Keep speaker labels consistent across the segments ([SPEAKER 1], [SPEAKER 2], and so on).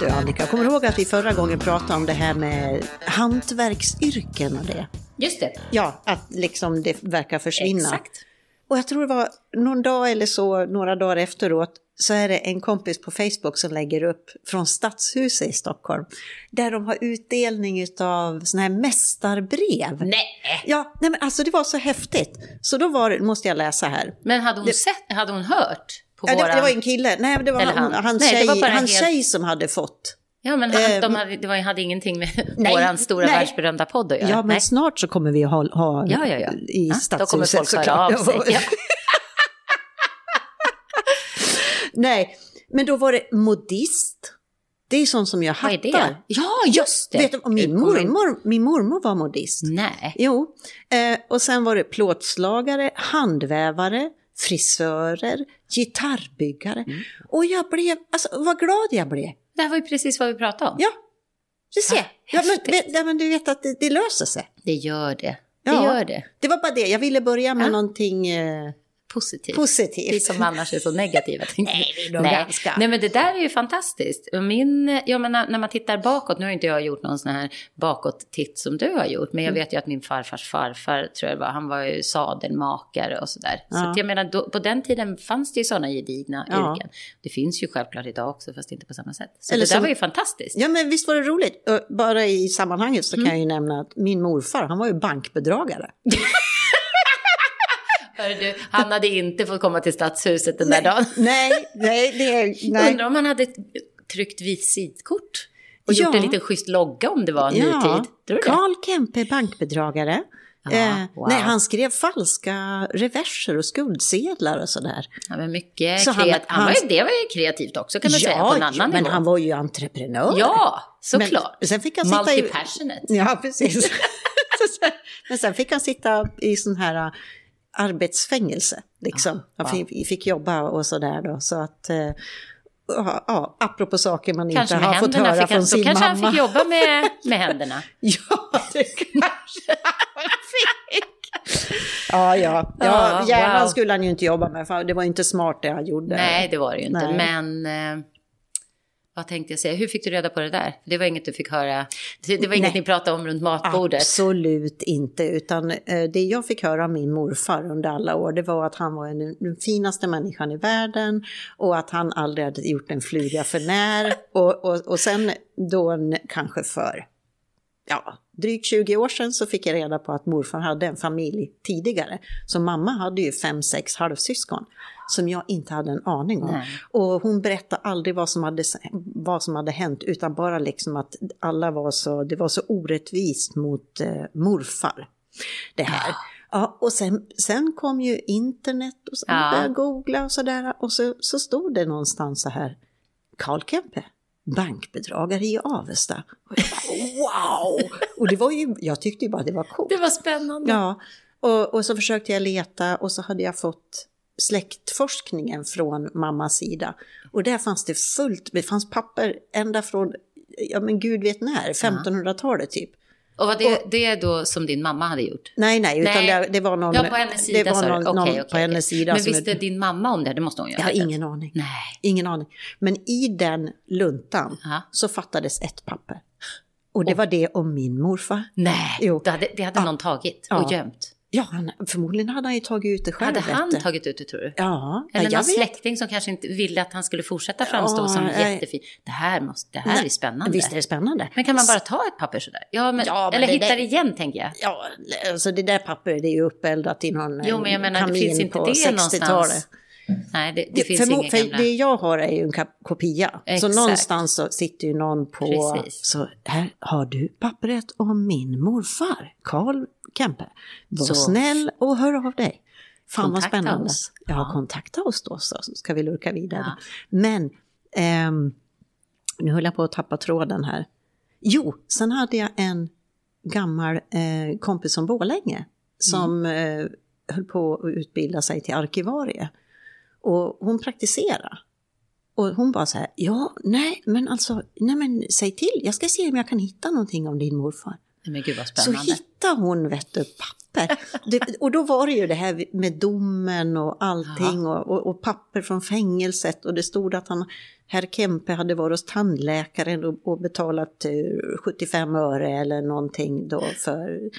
[SPEAKER 1] Du Annika, kommer du ihåg att vi förra gången pratade om det här med hantverksyrken och det?
[SPEAKER 2] Just det.
[SPEAKER 1] Ja, att liksom det verkar försvinna.
[SPEAKER 2] Exakt.
[SPEAKER 1] Och jag tror det var någon dag eller så, några dagar efteråt, så är det en kompis på Facebook som lägger upp från Stadshuset i Stockholm. Där de har utdelning av såna här mästarbrev.
[SPEAKER 2] Nej!
[SPEAKER 1] Ja, nej men alltså det var så häftigt. Så då var det, måste jag läsa här.
[SPEAKER 2] Men hade hon sett, hade hon hört? På
[SPEAKER 1] Ja, det,
[SPEAKER 2] våran...
[SPEAKER 1] det var en kille, nej det var
[SPEAKER 2] Eller
[SPEAKER 1] han,
[SPEAKER 2] han.
[SPEAKER 1] hans,
[SPEAKER 2] Nej,
[SPEAKER 1] tjej, hans
[SPEAKER 2] helt-
[SPEAKER 1] tjej som hade fått.
[SPEAKER 2] Ja, men han,
[SPEAKER 1] Eh,
[SPEAKER 2] de hade, det var, hade ingenting med
[SPEAKER 1] Nej,
[SPEAKER 2] våran stora
[SPEAKER 1] nej.
[SPEAKER 2] världsberömda podd att göra.
[SPEAKER 1] Ja, men
[SPEAKER 2] Nej.
[SPEAKER 1] snart så kommer vi ha, ha
[SPEAKER 2] Ja, ja, ja.
[SPEAKER 1] i
[SPEAKER 2] Ja,
[SPEAKER 1] stadshuset
[SPEAKER 2] då kommer folk höra av sig. Ja.
[SPEAKER 1] Nej, men då var det modist. Det är sånt som jag
[SPEAKER 2] Vad är
[SPEAKER 1] hattar.
[SPEAKER 2] det? Ja, just det!
[SPEAKER 1] Vet du, min, mormor, min mormor var modist.
[SPEAKER 2] Nej.
[SPEAKER 1] Jo, eh, och sen var det plåtslagare, handvävare, frisörer, gitarrbyggare.
[SPEAKER 2] Mm.
[SPEAKER 1] Och jag blev, alltså vad glad jag blev.
[SPEAKER 2] Det här var ju precis vad vi pratade om.
[SPEAKER 1] Ja, du ser.
[SPEAKER 2] Ah,
[SPEAKER 1] Ja, men, ja, men du vet att det, det löser sig.
[SPEAKER 2] Det gör det. Det
[SPEAKER 1] Ja.
[SPEAKER 2] gör det.
[SPEAKER 1] Det var bara det, jag ville börja med
[SPEAKER 2] Ja.
[SPEAKER 1] någonting eh,
[SPEAKER 2] Positivt.
[SPEAKER 1] positivt.
[SPEAKER 2] Vi som annars är så negativa.
[SPEAKER 1] Nej, vi är nog
[SPEAKER 2] Nej.
[SPEAKER 1] ganska-
[SPEAKER 2] Nej, men det där är ju fantastiskt. Min, jag menar, när man tittar bakåt, nu har inte jag gjort någon sån här bakåt-titt som du har gjort, men jag
[SPEAKER 1] Mm.
[SPEAKER 2] vet ju att min farfars farfar, tror jag var, han var ju sadelmakare och sådär. Så
[SPEAKER 1] Ja.
[SPEAKER 2] att jag menar, då, på den tiden fanns det ju sådana gedigna
[SPEAKER 1] Ja.
[SPEAKER 2] yrken. Det finns ju självklart idag också, fast inte på samma sätt. Så
[SPEAKER 1] Eller
[SPEAKER 2] det där
[SPEAKER 1] som-
[SPEAKER 2] var ju fantastiskt.
[SPEAKER 1] Ja, men visst var det roligt. Bara i sammanhanget så kan
[SPEAKER 2] Mm.
[SPEAKER 1] jag ju nämna att min morfar, han var ju bankbedragare.
[SPEAKER 2] Du, han hade inte fått komma till stadshuset den där dagen.
[SPEAKER 1] Nej, nej, det, nej.
[SPEAKER 2] Undrar om han hade tryckt visitkort och
[SPEAKER 1] Ja.
[SPEAKER 2] gjort en liten schysst logga om det var en ny tid.
[SPEAKER 1] Karl Kempe, bankbedragare.
[SPEAKER 2] Ja,
[SPEAKER 1] eh,
[SPEAKER 2] wow.
[SPEAKER 1] Nej, han skrev falska reverser och skuldsedlar och sådär.
[SPEAKER 2] Ja, men mycket
[SPEAKER 1] Så han-
[SPEAKER 2] kreat- han, var
[SPEAKER 1] han-
[SPEAKER 2] ju, det var ju kreativt också kan man säga, på en annan
[SPEAKER 1] ja, men
[SPEAKER 2] nivå.
[SPEAKER 1] han var ju entreprenör.
[SPEAKER 2] Ja, såklart.
[SPEAKER 1] Men sen fick han sitta i... Ja, precis. men sen fick han sitta i sån här arbetsfängelse. Liksom. Han
[SPEAKER 2] Ah,
[SPEAKER 1] fick, fick jobba och sådär då. Så att, eh, ja, apropå saker man
[SPEAKER 2] Kanske
[SPEAKER 1] inte har fått höra
[SPEAKER 2] fick
[SPEAKER 1] från
[SPEAKER 2] han,
[SPEAKER 1] sin
[SPEAKER 2] då kanske
[SPEAKER 1] mamma.
[SPEAKER 2] han fick jobba med, med händerna.
[SPEAKER 1] Ja, det kanske han fick. Ja, ja. ja
[SPEAKER 2] Ja,
[SPEAKER 1] hjärnan
[SPEAKER 2] wow.
[SPEAKER 1] skulle han ju inte jobba med, för det var inte smart det han gjorde.
[SPEAKER 2] Nej, det var det ju inte.
[SPEAKER 1] Nej.
[SPEAKER 2] Men eh, vad tänkte jag säga? Hur fick du reda på det där? Det var inget du fick höra. Det var inget
[SPEAKER 1] Nej.
[SPEAKER 2] ni pratade om runt matbordet.
[SPEAKER 1] Absolut inte, utan eh, det jag fick höra av min morfar under alla år, det var att han var en, den finaste människan i världen och att han aldrig hade gjort en fluga för när. Och, och, och sen då kanske för, ja, drygt 20 år sedan så fick jag reda på att morfar hade en familj tidigare. Så mamma hade ju fem, sex halvsyskon som jag inte hade en aning om.
[SPEAKER 2] Nej.
[SPEAKER 1] Och hon berättade aldrig vad som, hade, vad som hade hänt utan bara liksom att alla var så, det var så orättvist mot eh, morfar. Det här. Ja, och sen, sen kom ju internet och så
[SPEAKER 2] Ja.
[SPEAKER 1] började googla och sådär och så, så stod det någonstans så här, Karl Kempe, bankbedragare i Avesta. Och bara, wow! Och det var ju, jag tyckte ju bara det var coolt.
[SPEAKER 2] Det var spännande.
[SPEAKER 1] Ja, och, och så försökte jag leta och så hade jag fått släktforskningen från mammas sida. Och där fanns det fullt, det fanns papper ända från, ja men gud vet när, 1500-talet typ.
[SPEAKER 2] Och var det, det är då som din mamma hade gjort?
[SPEAKER 1] Nej, nej, utan
[SPEAKER 2] Nej.
[SPEAKER 1] Det, det var någon...
[SPEAKER 2] Ja, på hennes sida
[SPEAKER 1] det var någon, någon
[SPEAKER 2] okej,
[SPEAKER 1] på hennes sida.
[SPEAKER 2] Men visste
[SPEAKER 1] är-
[SPEAKER 2] din mamma om det? Det måste hon ju ha
[SPEAKER 1] Jag har ingen aning.
[SPEAKER 2] Nej.
[SPEAKER 1] Ingen aning. Men i den luntan
[SPEAKER 2] Ja.
[SPEAKER 1] så fattades ett papper. Och det var det om min morfar.
[SPEAKER 2] Nej,
[SPEAKER 1] Jo.
[SPEAKER 2] det hade, det hade
[SPEAKER 1] Ja.
[SPEAKER 2] någon tagit
[SPEAKER 1] Ja.
[SPEAKER 2] och gömt.
[SPEAKER 1] Ja, han, förmodligen hade han ju tagit ut det själv.
[SPEAKER 2] Hade han tagit ut det tror du?
[SPEAKER 1] Ja,
[SPEAKER 2] Eller någon
[SPEAKER 1] vet.
[SPEAKER 2] släkting som kanske inte ville att han skulle fortsätta framstå
[SPEAKER 1] Ja,
[SPEAKER 2] som
[SPEAKER 1] nej.
[SPEAKER 2] jättefin. Det här, måste, det här är spännande.
[SPEAKER 1] Visst är det spännande.
[SPEAKER 2] Men kan man bara ta ett papper sådär? Ja, men,
[SPEAKER 1] Ja, men
[SPEAKER 2] eller hitta det igen tänker jag.
[SPEAKER 1] Ja, alltså det där pappret det är ju uppeeldat i någon
[SPEAKER 2] Jo, men jag menar, det finns inte det
[SPEAKER 1] 60-talet.
[SPEAKER 2] någonstans. Nej, det, det, finns
[SPEAKER 1] förmo-
[SPEAKER 2] inga
[SPEAKER 1] för
[SPEAKER 2] gamla...
[SPEAKER 1] det jag har är ju en kopia. Så
[SPEAKER 2] Exakt.
[SPEAKER 1] någonstans så sitter ju någon på...
[SPEAKER 2] Precis.
[SPEAKER 1] Så här har du pappret om min morfar, Karl Kempe. Var
[SPEAKER 2] Så-
[SPEAKER 1] snäll och hör av dig. Fan vad
[SPEAKER 2] Kontakta
[SPEAKER 1] spännande.
[SPEAKER 2] oss.
[SPEAKER 1] Ja,
[SPEAKER 2] Ja.
[SPEAKER 1] kontakta oss då så ska vi lurka vidare.
[SPEAKER 2] Ja.
[SPEAKER 1] Men ehm, nu höll jag på att tappa tråden här. Jo, sen hade jag en gammal eh, kompis från Borlänge som eh, höll på att utbilda sig till arkivarie. Och hon praktiserade. Och hon bara så här, ja, nej, men alltså, nej men säg till, jag ska se om jag kan hitta någonting om din morfar.
[SPEAKER 2] Men gud vad
[SPEAKER 1] Så
[SPEAKER 2] spännande.
[SPEAKER 1] hittade hon, vet du, papper. Det, och då var det ju det här med domen och allting och, och, och, papper från fängelset och det stod att han, herr Kempe hade varit hos tandläkaren och, och betalat 75 öre eller någonting då för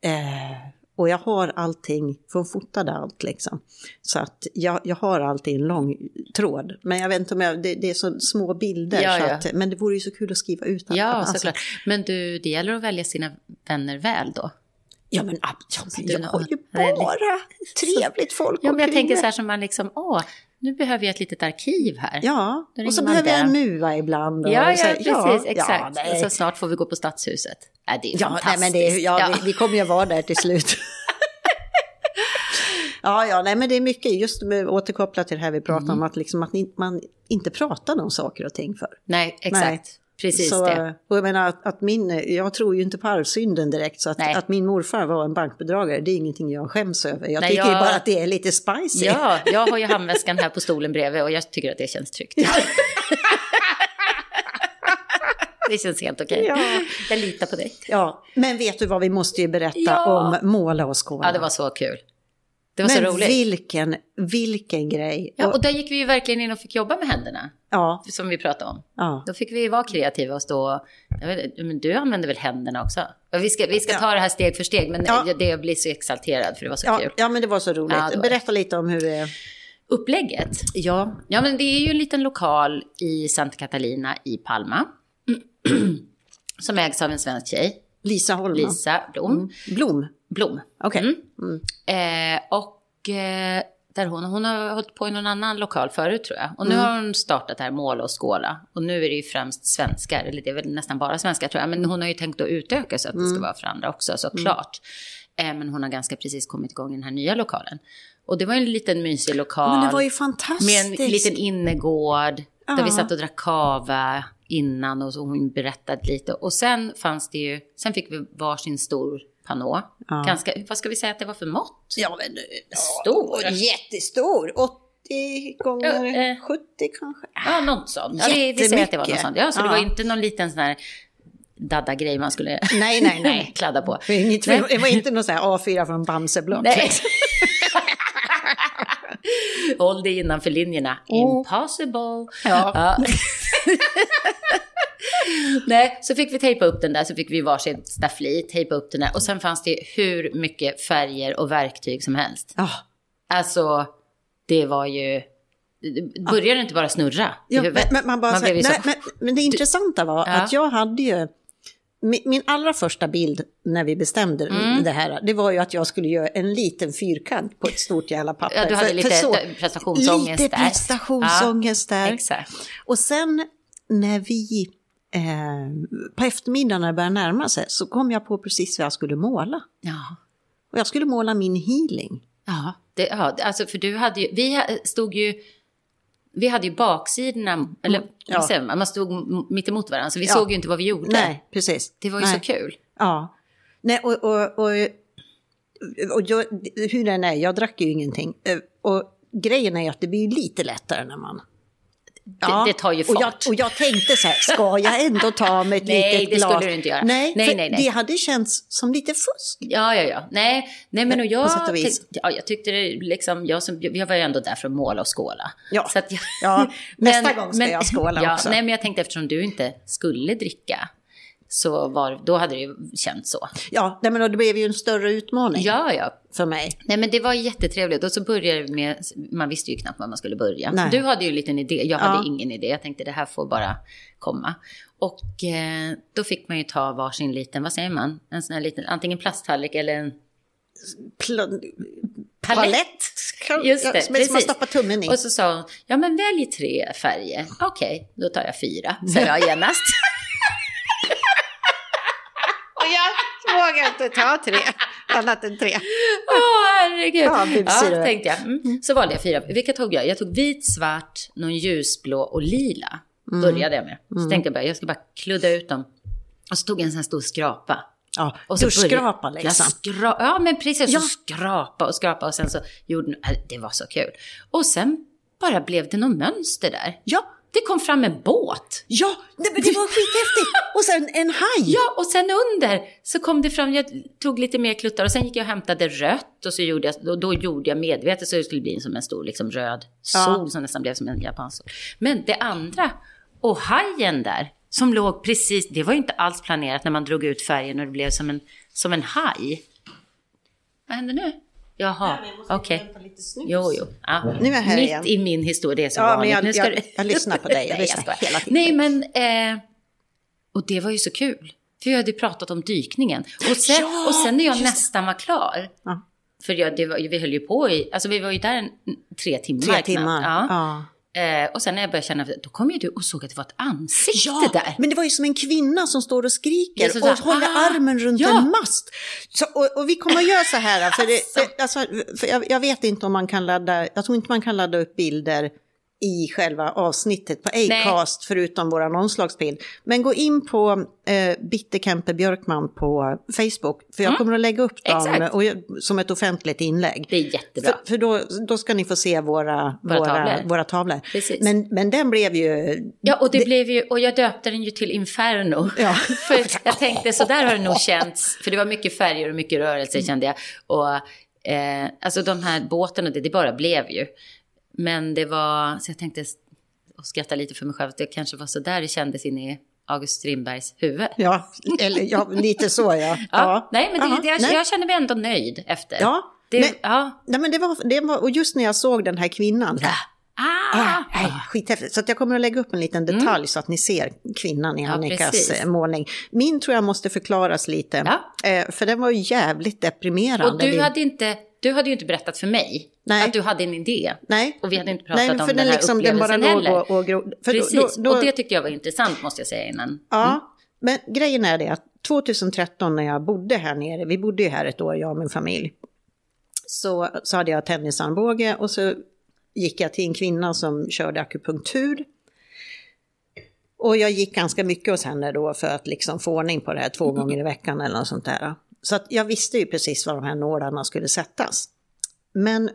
[SPEAKER 1] eh, och jag har allting, för fotade allt liksom. Så att jag, jag har alltid en lång tråd. Men jag vet inte om jag, det, det är så små bilder.
[SPEAKER 2] Ja,
[SPEAKER 1] så
[SPEAKER 2] ja.
[SPEAKER 1] att, men det vore ju så kul att skriva ut.
[SPEAKER 2] Ja,
[SPEAKER 1] Alltså,
[SPEAKER 2] såklart. Men du, det gäller att välja sina vänner väl då.
[SPEAKER 1] Ja men, ja, men
[SPEAKER 2] Du-
[SPEAKER 1] jag har ju bara trevligt folk
[SPEAKER 2] Ja, men jag tänker så här som man liksom, åh, nu behöver jag ett litet arkiv här.
[SPEAKER 1] Ja, och så behöver jag en muva ibland. och
[SPEAKER 2] Ja,
[SPEAKER 1] så
[SPEAKER 2] ja, precis,
[SPEAKER 1] ja,
[SPEAKER 2] exakt.
[SPEAKER 1] Ja, nej.
[SPEAKER 2] så snart får vi gå på Stadshuset. Äh, det är
[SPEAKER 1] ja, nej,
[SPEAKER 2] fantastiskt.
[SPEAKER 1] men det, är- ja,
[SPEAKER 2] Ja.
[SPEAKER 1] Vi, vi kommer ju vara där till slut. ja, ja, nej men det är mycket, just med, återkopplat till det här vi pratade
[SPEAKER 2] Mm.
[SPEAKER 1] om, att, liksom, att man inte pratade om saker och ting för.
[SPEAKER 2] Nej, exakt.
[SPEAKER 1] Nej.
[SPEAKER 2] Precis
[SPEAKER 1] så,
[SPEAKER 2] det.
[SPEAKER 1] Och jag menar att, att min, jag tror ju inte på arvsynden direkt, så att, att min morfar var en bankbedragare, det är ingenting jag skäms över. Jag
[SPEAKER 2] Nej,
[SPEAKER 1] tycker
[SPEAKER 2] jag-
[SPEAKER 1] bara att det är lite spicy.
[SPEAKER 2] Ja, jag har ju handväskan här på stolen bredvid och jag tycker att det känns tryggt. det känns helt okej.
[SPEAKER 1] Ja.
[SPEAKER 2] Jag litar på dig.
[SPEAKER 1] Ja, men vet du vad, vi måste ju berätta
[SPEAKER 2] Ja.
[SPEAKER 1] om måla och skåla.
[SPEAKER 2] Ja, det var så kul. Det var
[SPEAKER 1] men
[SPEAKER 2] så roligt.
[SPEAKER 1] vilken, vilken grej.
[SPEAKER 2] Ja,
[SPEAKER 1] och,
[SPEAKER 2] där gick vi ju verkligen in och fick jobba med händerna,
[SPEAKER 1] ja,
[SPEAKER 2] som vi pratade om.
[SPEAKER 1] ja.
[SPEAKER 2] Då fick vi vara kreativa och stå... Men du använder väl händerna också? Vi ska, vi ska
[SPEAKER 1] Ja.
[SPEAKER 2] ta det här steg för steg, men
[SPEAKER 1] Ja.
[SPEAKER 2] det, blir så exalterad för det var så
[SPEAKER 1] Ja,
[SPEAKER 2] kul.
[SPEAKER 1] ja, men det var så roligt.
[SPEAKER 2] Ja, var
[SPEAKER 1] Berätta lite om hur det...
[SPEAKER 2] Upplägget?
[SPEAKER 1] Ja,
[SPEAKER 2] Ja, men det är ju en liten lokal i Santa Catalina i Palma. som ägs av en svensk tjej,
[SPEAKER 1] Lisa Holman.
[SPEAKER 2] Lisa Blom.
[SPEAKER 1] Mm. Blom,
[SPEAKER 2] Blom.
[SPEAKER 1] okej.
[SPEAKER 2] Mm.
[SPEAKER 1] Mm.
[SPEAKER 2] Eh, och eh, där hon, hon har hållit på i någon annan lokal förut tror jag. Och nu
[SPEAKER 1] Mm.
[SPEAKER 2] har hon startat här Måla och skåla. Och nu är det ju främst svenskar, eller det är väl nästan bara svenskar tror jag. Men hon har ju tänkt att utöka så att det
[SPEAKER 1] Mm.
[SPEAKER 2] ska vara för andra också såklart. Eh, men hon har ganska precis kommit igång i den här nya lokalen. Och det var en liten mysig lokal.
[SPEAKER 1] Men det var ju
[SPEAKER 2] med
[SPEAKER 1] fantastiskt.
[SPEAKER 2] en liten innergård. Där
[SPEAKER 1] Ja.
[SPEAKER 2] vi satt och drack kava innan och så hon berättade lite. Och sen fanns det ju, sen fick vi varsin stor panå.
[SPEAKER 1] Ja.
[SPEAKER 2] Ganska, vad ska vi säga att det var för mått?
[SPEAKER 1] Ja, men, ja,
[SPEAKER 2] Stor.
[SPEAKER 1] Jättestor. 80 gånger
[SPEAKER 2] Ja, eh.
[SPEAKER 1] 70 kanske.
[SPEAKER 2] Ja, något sånt. Ja, vi, vi säger att det var något sånt. Ja, så det var inte någon liten sån här dadda-grej man skulle
[SPEAKER 1] Nej, nej, nej.
[SPEAKER 2] kladda på.
[SPEAKER 1] Det var, inget,
[SPEAKER 2] Nej.
[SPEAKER 1] det var inte någon sån här A4 från Bamseblock.
[SPEAKER 2] Nej. Håll dig innanför linjerna.
[SPEAKER 1] Oh.
[SPEAKER 2] Impossible.
[SPEAKER 1] Ja.
[SPEAKER 2] Nej, så fick vi tejpa upp den där, så fick vi varsin staffli, tejpa upp den där. Och sen fanns det hur mycket färger och verktyg som helst.
[SPEAKER 1] Ja.
[SPEAKER 2] Alltså, det var ju... Började det inte bara snurra i
[SPEAKER 1] Ja, men,
[SPEAKER 2] huvudet?
[SPEAKER 1] men, man bara
[SPEAKER 2] Man
[SPEAKER 1] så nej, men, men det intressanta var
[SPEAKER 2] Ja.
[SPEAKER 1] att jag hade ju... Min, allra första bild när vi bestämde
[SPEAKER 2] Mm.
[SPEAKER 1] det här, det var ju att jag skulle göra en liten fyrkant på ett stort jävla papper.
[SPEAKER 2] Ja, du hade
[SPEAKER 1] För-
[SPEAKER 2] lite
[SPEAKER 1] för så-
[SPEAKER 2] prestationsångest
[SPEAKER 1] Lite
[SPEAKER 2] där.
[SPEAKER 1] prestationsångest där.
[SPEAKER 2] Exakt.
[SPEAKER 1] Och sen när vi eh, på eftermiddagen när det började närma sig så kom jag på precis vad jag skulle måla.
[SPEAKER 2] Ja.
[SPEAKER 1] Och jag skulle måla min healing.
[SPEAKER 2] Ja, det, ja, alltså för du hade ju, vi stod ju, vi hade ju baksidorna, eller
[SPEAKER 1] Mm, ja.
[SPEAKER 2] säger man, stod mitt emot varandra, så vi
[SPEAKER 1] Ja.
[SPEAKER 2] såg ju inte vad vi gjorde.
[SPEAKER 1] Nej, precis.
[SPEAKER 2] Det var ju
[SPEAKER 1] Nej.
[SPEAKER 2] så kul.
[SPEAKER 1] Ja. Nej, och, och, och, och jag, hur den är, jag drack ju ingenting. Eh, Och grejen är att det blir lite lättare när man...
[SPEAKER 2] det tar ju
[SPEAKER 1] Och jag,
[SPEAKER 2] fart.
[SPEAKER 1] och jag tänkte så här, ska jag ändå ta mig ett
[SPEAKER 2] Nej,
[SPEAKER 1] litet
[SPEAKER 2] det
[SPEAKER 1] glas?
[SPEAKER 2] skulle du inte göra.
[SPEAKER 1] Nej,
[SPEAKER 2] Nej, nej, nej.
[SPEAKER 1] det hade känts som lite fusk.
[SPEAKER 2] Ja, ja, ja. Nej, nej men och jag,
[SPEAKER 1] och
[SPEAKER 2] tyck- ja, jag tyckte det liksom, jag, som, jag var ju ändå där för att måla och skåla.
[SPEAKER 1] Ja.
[SPEAKER 2] Jag,
[SPEAKER 1] Ja, nästa gång ska jag skåla
[SPEAKER 2] ja,
[SPEAKER 1] också.
[SPEAKER 2] Nej, men jag tänkte eftersom du inte skulle dricka, så var, då hade det ju känts så.
[SPEAKER 1] Ja, nej, men det blev ju en större utmaning
[SPEAKER 2] Ja, ja.
[SPEAKER 1] för mig.
[SPEAKER 2] Nej men det var jättetrevligt och så började vi med, man visste ju knappt var man skulle börja.
[SPEAKER 1] Nej.
[SPEAKER 2] Du hade ju en liten idé, jag
[SPEAKER 1] Ja.
[SPEAKER 2] hade ingen idé. Jag tänkte det här får bara komma. Och eh, då fick man ju ta varsin liten, vad säger man? En sån här liten, antingen plasttallrik eller en
[SPEAKER 1] Pl-
[SPEAKER 2] palett.
[SPEAKER 1] Kan-
[SPEAKER 2] Just det,
[SPEAKER 1] som man stoppar tummen i.
[SPEAKER 2] Och så sa hon, ja men välj tre färger. Okej, då tar jag fyra, sa jag genast.
[SPEAKER 1] Jag vågar inte ta tre, annat än tre.
[SPEAKER 2] Åh herregud.
[SPEAKER 1] Ja,
[SPEAKER 2] Ja, tänkte jag. Mm. Så valde jag fyra. Vilka tog jag? Jag tog vit, svart, någon ljusblå och lila.
[SPEAKER 1] Mm.
[SPEAKER 2] Började jag med. Så tänkte jag bara, jag ska bara kludda ut dem. Och så tog jag en sån här stor skrapa.
[SPEAKER 1] Ja,
[SPEAKER 2] Och så
[SPEAKER 1] duschskrapa liksom.
[SPEAKER 2] Skra- ja, men precis.
[SPEAKER 1] Ja.
[SPEAKER 2] Så skrapa och skrapa och sen så gjorde äh, Det var så kul. Och sen bara blev det något mönster där.
[SPEAKER 1] Ja,
[SPEAKER 2] Det kom fram en båt.
[SPEAKER 1] Ja, det, det var skithäftigt! Och sen en haj!
[SPEAKER 2] Ja, och sen under så kom det fram, jag tog lite mer kluttar och sen gick jag och hämtade rött och så gjorde jag, då, då gjorde jag medvetet så det skulle bli som en stor liksom röd sol
[SPEAKER 1] Ja.
[SPEAKER 2] som nästan blev som en japansk sol. Men det andra, och hajen där, som låg precis, det var ju inte alls planerat när man drog ut färgen och det blev som en, som en haj. Vad händer nu? Jaha, okej. Jo, jo. Ja.
[SPEAKER 1] Nu är jag här
[SPEAKER 2] Mitt
[SPEAKER 1] igen.
[SPEAKER 2] i min historia, det är så
[SPEAKER 1] Ja, men
[SPEAKER 2] vanligt.
[SPEAKER 1] jag-
[SPEAKER 2] nu ska
[SPEAKER 1] jag-
[SPEAKER 2] du...
[SPEAKER 1] jag lyssnar på dig. Jag
[SPEAKER 2] Nej,
[SPEAKER 1] lyssnar
[SPEAKER 2] skojar.
[SPEAKER 1] hela tiden.
[SPEAKER 2] Nej, men... Eh, och det var ju så kul. För vi hade ju pratat om dykningen. Och sen,
[SPEAKER 1] Ja,
[SPEAKER 2] och sen när jag
[SPEAKER 1] just det.
[SPEAKER 2] nästan var klar.
[SPEAKER 1] Ja.
[SPEAKER 2] För jag, det var, vi höll ju på i... Alltså vi var ju där en, tre timmar.
[SPEAKER 1] Tre timmar.
[SPEAKER 2] Ja. Eh, och sen när jag började känna... Då kom ju du och såg att det var ett ansikte
[SPEAKER 1] Ja,
[SPEAKER 2] där.
[SPEAKER 1] men det var ju som en kvinna som står och skriker
[SPEAKER 2] så
[SPEAKER 1] och
[SPEAKER 2] där,
[SPEAKER 1] håller
[SPEAKER 2] ah,
[SPEAKER 1] armen runt
[SPEAKER 2] ja.
[SPEAKER 1] en mast. Så, och, och vi kommer att göra så här, för, det, det, alltså, för jag, jag vet inte om man kan ladda, jag tror inte man kan ladda upp bilder i själva avsnittet på Acast förutom vår omslagsbild. Men gå in på eh, Bitte Kempe Björkman på Facebook, för jag
[SPEAKER 2] Mm.
[SPEAKER 1] kommer att lägga upp dem
[SPEAKER 2] Exakt.
[SPEAKER 1] och, som ett offentligt inlägg.
[SPEAKER 2] Det är jättebra.
[SPEAKER 1] För, för då, då ska ni få se våra,
[SPEAKER 2] Våra
[SPEAKER 1] våra,
[SPEAKER 2] tavlor.
[SPEAKER 1] våra tavlor. Men, men den blev ju...
[SPEAKER 2] Ja, och det, blev ju, och jag döpte den ju till Inferno.
[SPEAKER 1] Ja.
[SPEAKER 2] för jag tänkte, så där har det nog känts, för det var mycket färger och mycket rörelse kände jag. Och eh, alltså de här båten och det, det bara blev ju. Men det var, så jag tänkte, och skratta lite för mig själv, att det kanske var så där det kändes inne i August Strindbergs huvud.
[SPEAKER 1] Ja, eller, ja lite så ja.
[SPEAKER 2] Ja, nej, men det, jag,
[SPEAKER 1] nej.
[SPEAKER 2] jag känner mig ändå nöjd efter.
[SPEAKER 1] Ja,
[SPEAKER 2] det,
[SPEAKER 1] men-
[SPEAKER 2] ja.
[SPEAKER 1] Nej, men det var, det var, och just när jag såg den här kvinnan, här,
[SPEAKER 2] Ah,
[SPEAKER 1] ah, nej, skithäftigt. Så jag kommer att lägga upp en liten detalj så att ni ser kvinnan i
[SPEAKER 2] Mm. Ja,
[SPEAKER 1] Annikas
[SPEAKER 2] precis.
[SPEAKER 1] eh, målning. Min tror jag måste förklaras lite,
[SPEAKER 2] Ja.
[SPEAKER 1] eh, för den var ju jävligt deprimerande.
[SPEAKER 2] och du hade, inte, du hade ju inte berättat för mig
[SPEAKER 1] Nej.
[SPEAKER 2] att du hade en idé.
[SPEAKER 1] Nej.
[SPEAKER 2] Och vi hade inte pratat
[SPEAKER 1] Nej,
[SPEAKER 2] om
[SPEAKER 1] för
[SPEAKER 2] den här
[SPEAKER 1] liksom, den bara
[SPEAKER 2] upplevelsen heller.
[SPEAKER 1] och, och gro,
[SPEAKER 2] Precis,
[SPEAKER 1] då, då,
[SPEAKER 2] och det tyckte jag var intressant måste jag säga innan.
[SPEAKER 1] Ja, men grejen är det att 2013 när jag bodde här nere, vi bodde ju här ett år, jag och min familj, så, så hade jag tennisarmbåge och så gick jag till en kvinna som körde akupunktur. Och jag gick ganska mycket hos henne då för att liksom få ordning på det här två gånger i veckan eller något sånt där. Så att jag visste ju precis var de här nålarna skulle sättas. Men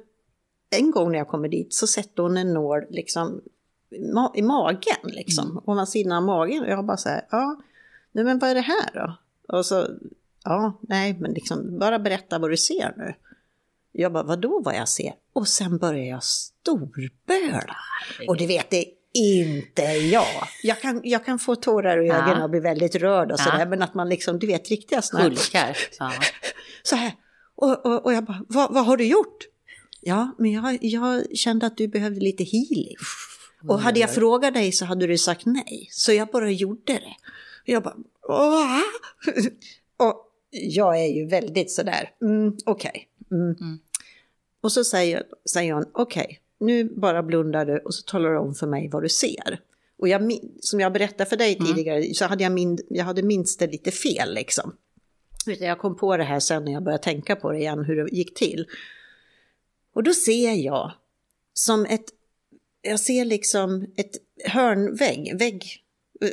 [SPEAKER 1] en gång när jag kommer dit så sätter hon en nål liksom i ma- i magen, liksom, ovansidan sidan av magen. Och jag bara så här, ja, nej men vad är det här då? Och så, ja, nej, men liksom, bara berätta vad du ser nu. Jag bara, vadå vad jag ser? Och sen börjar jag storböla. Och du vet, det inte jag. Jag kan, jag kan få tårar i
[SPEAKER 2] Ja.
[SPEAKER 1] ögonen och bli väldigt rörd och
[SPEAKER 2] Ja.
[SPEAKER 1] sådär, men att man liksom, du vet, riktiga sådana här.
[SPEAKER 2] Ja.
[SPEAKER 1] så här. Och, och, och jag bara, vad, vad har du gjort? Ja, men jag, jag kände att du behövde lite healing. Och hade jag frågat dig så hade du sagt nej. Så jag bara gjorde det. Och jag bara, Åh! Och jag är ju väldigt sådär, mm, okej. Mm. Och så säger, säger hon, okej, nu bara blundar du och så talar du om för mig vad du ser. Och jag, som jag berättade för dig tidigare så hade jag, min, jag hade minst det lite fel liksom. Jag kom på det här sen när jag började tänka på det igen, hur det gick till. Och då ser jag som ett, jag ser liksom ett hörnvägg, vägg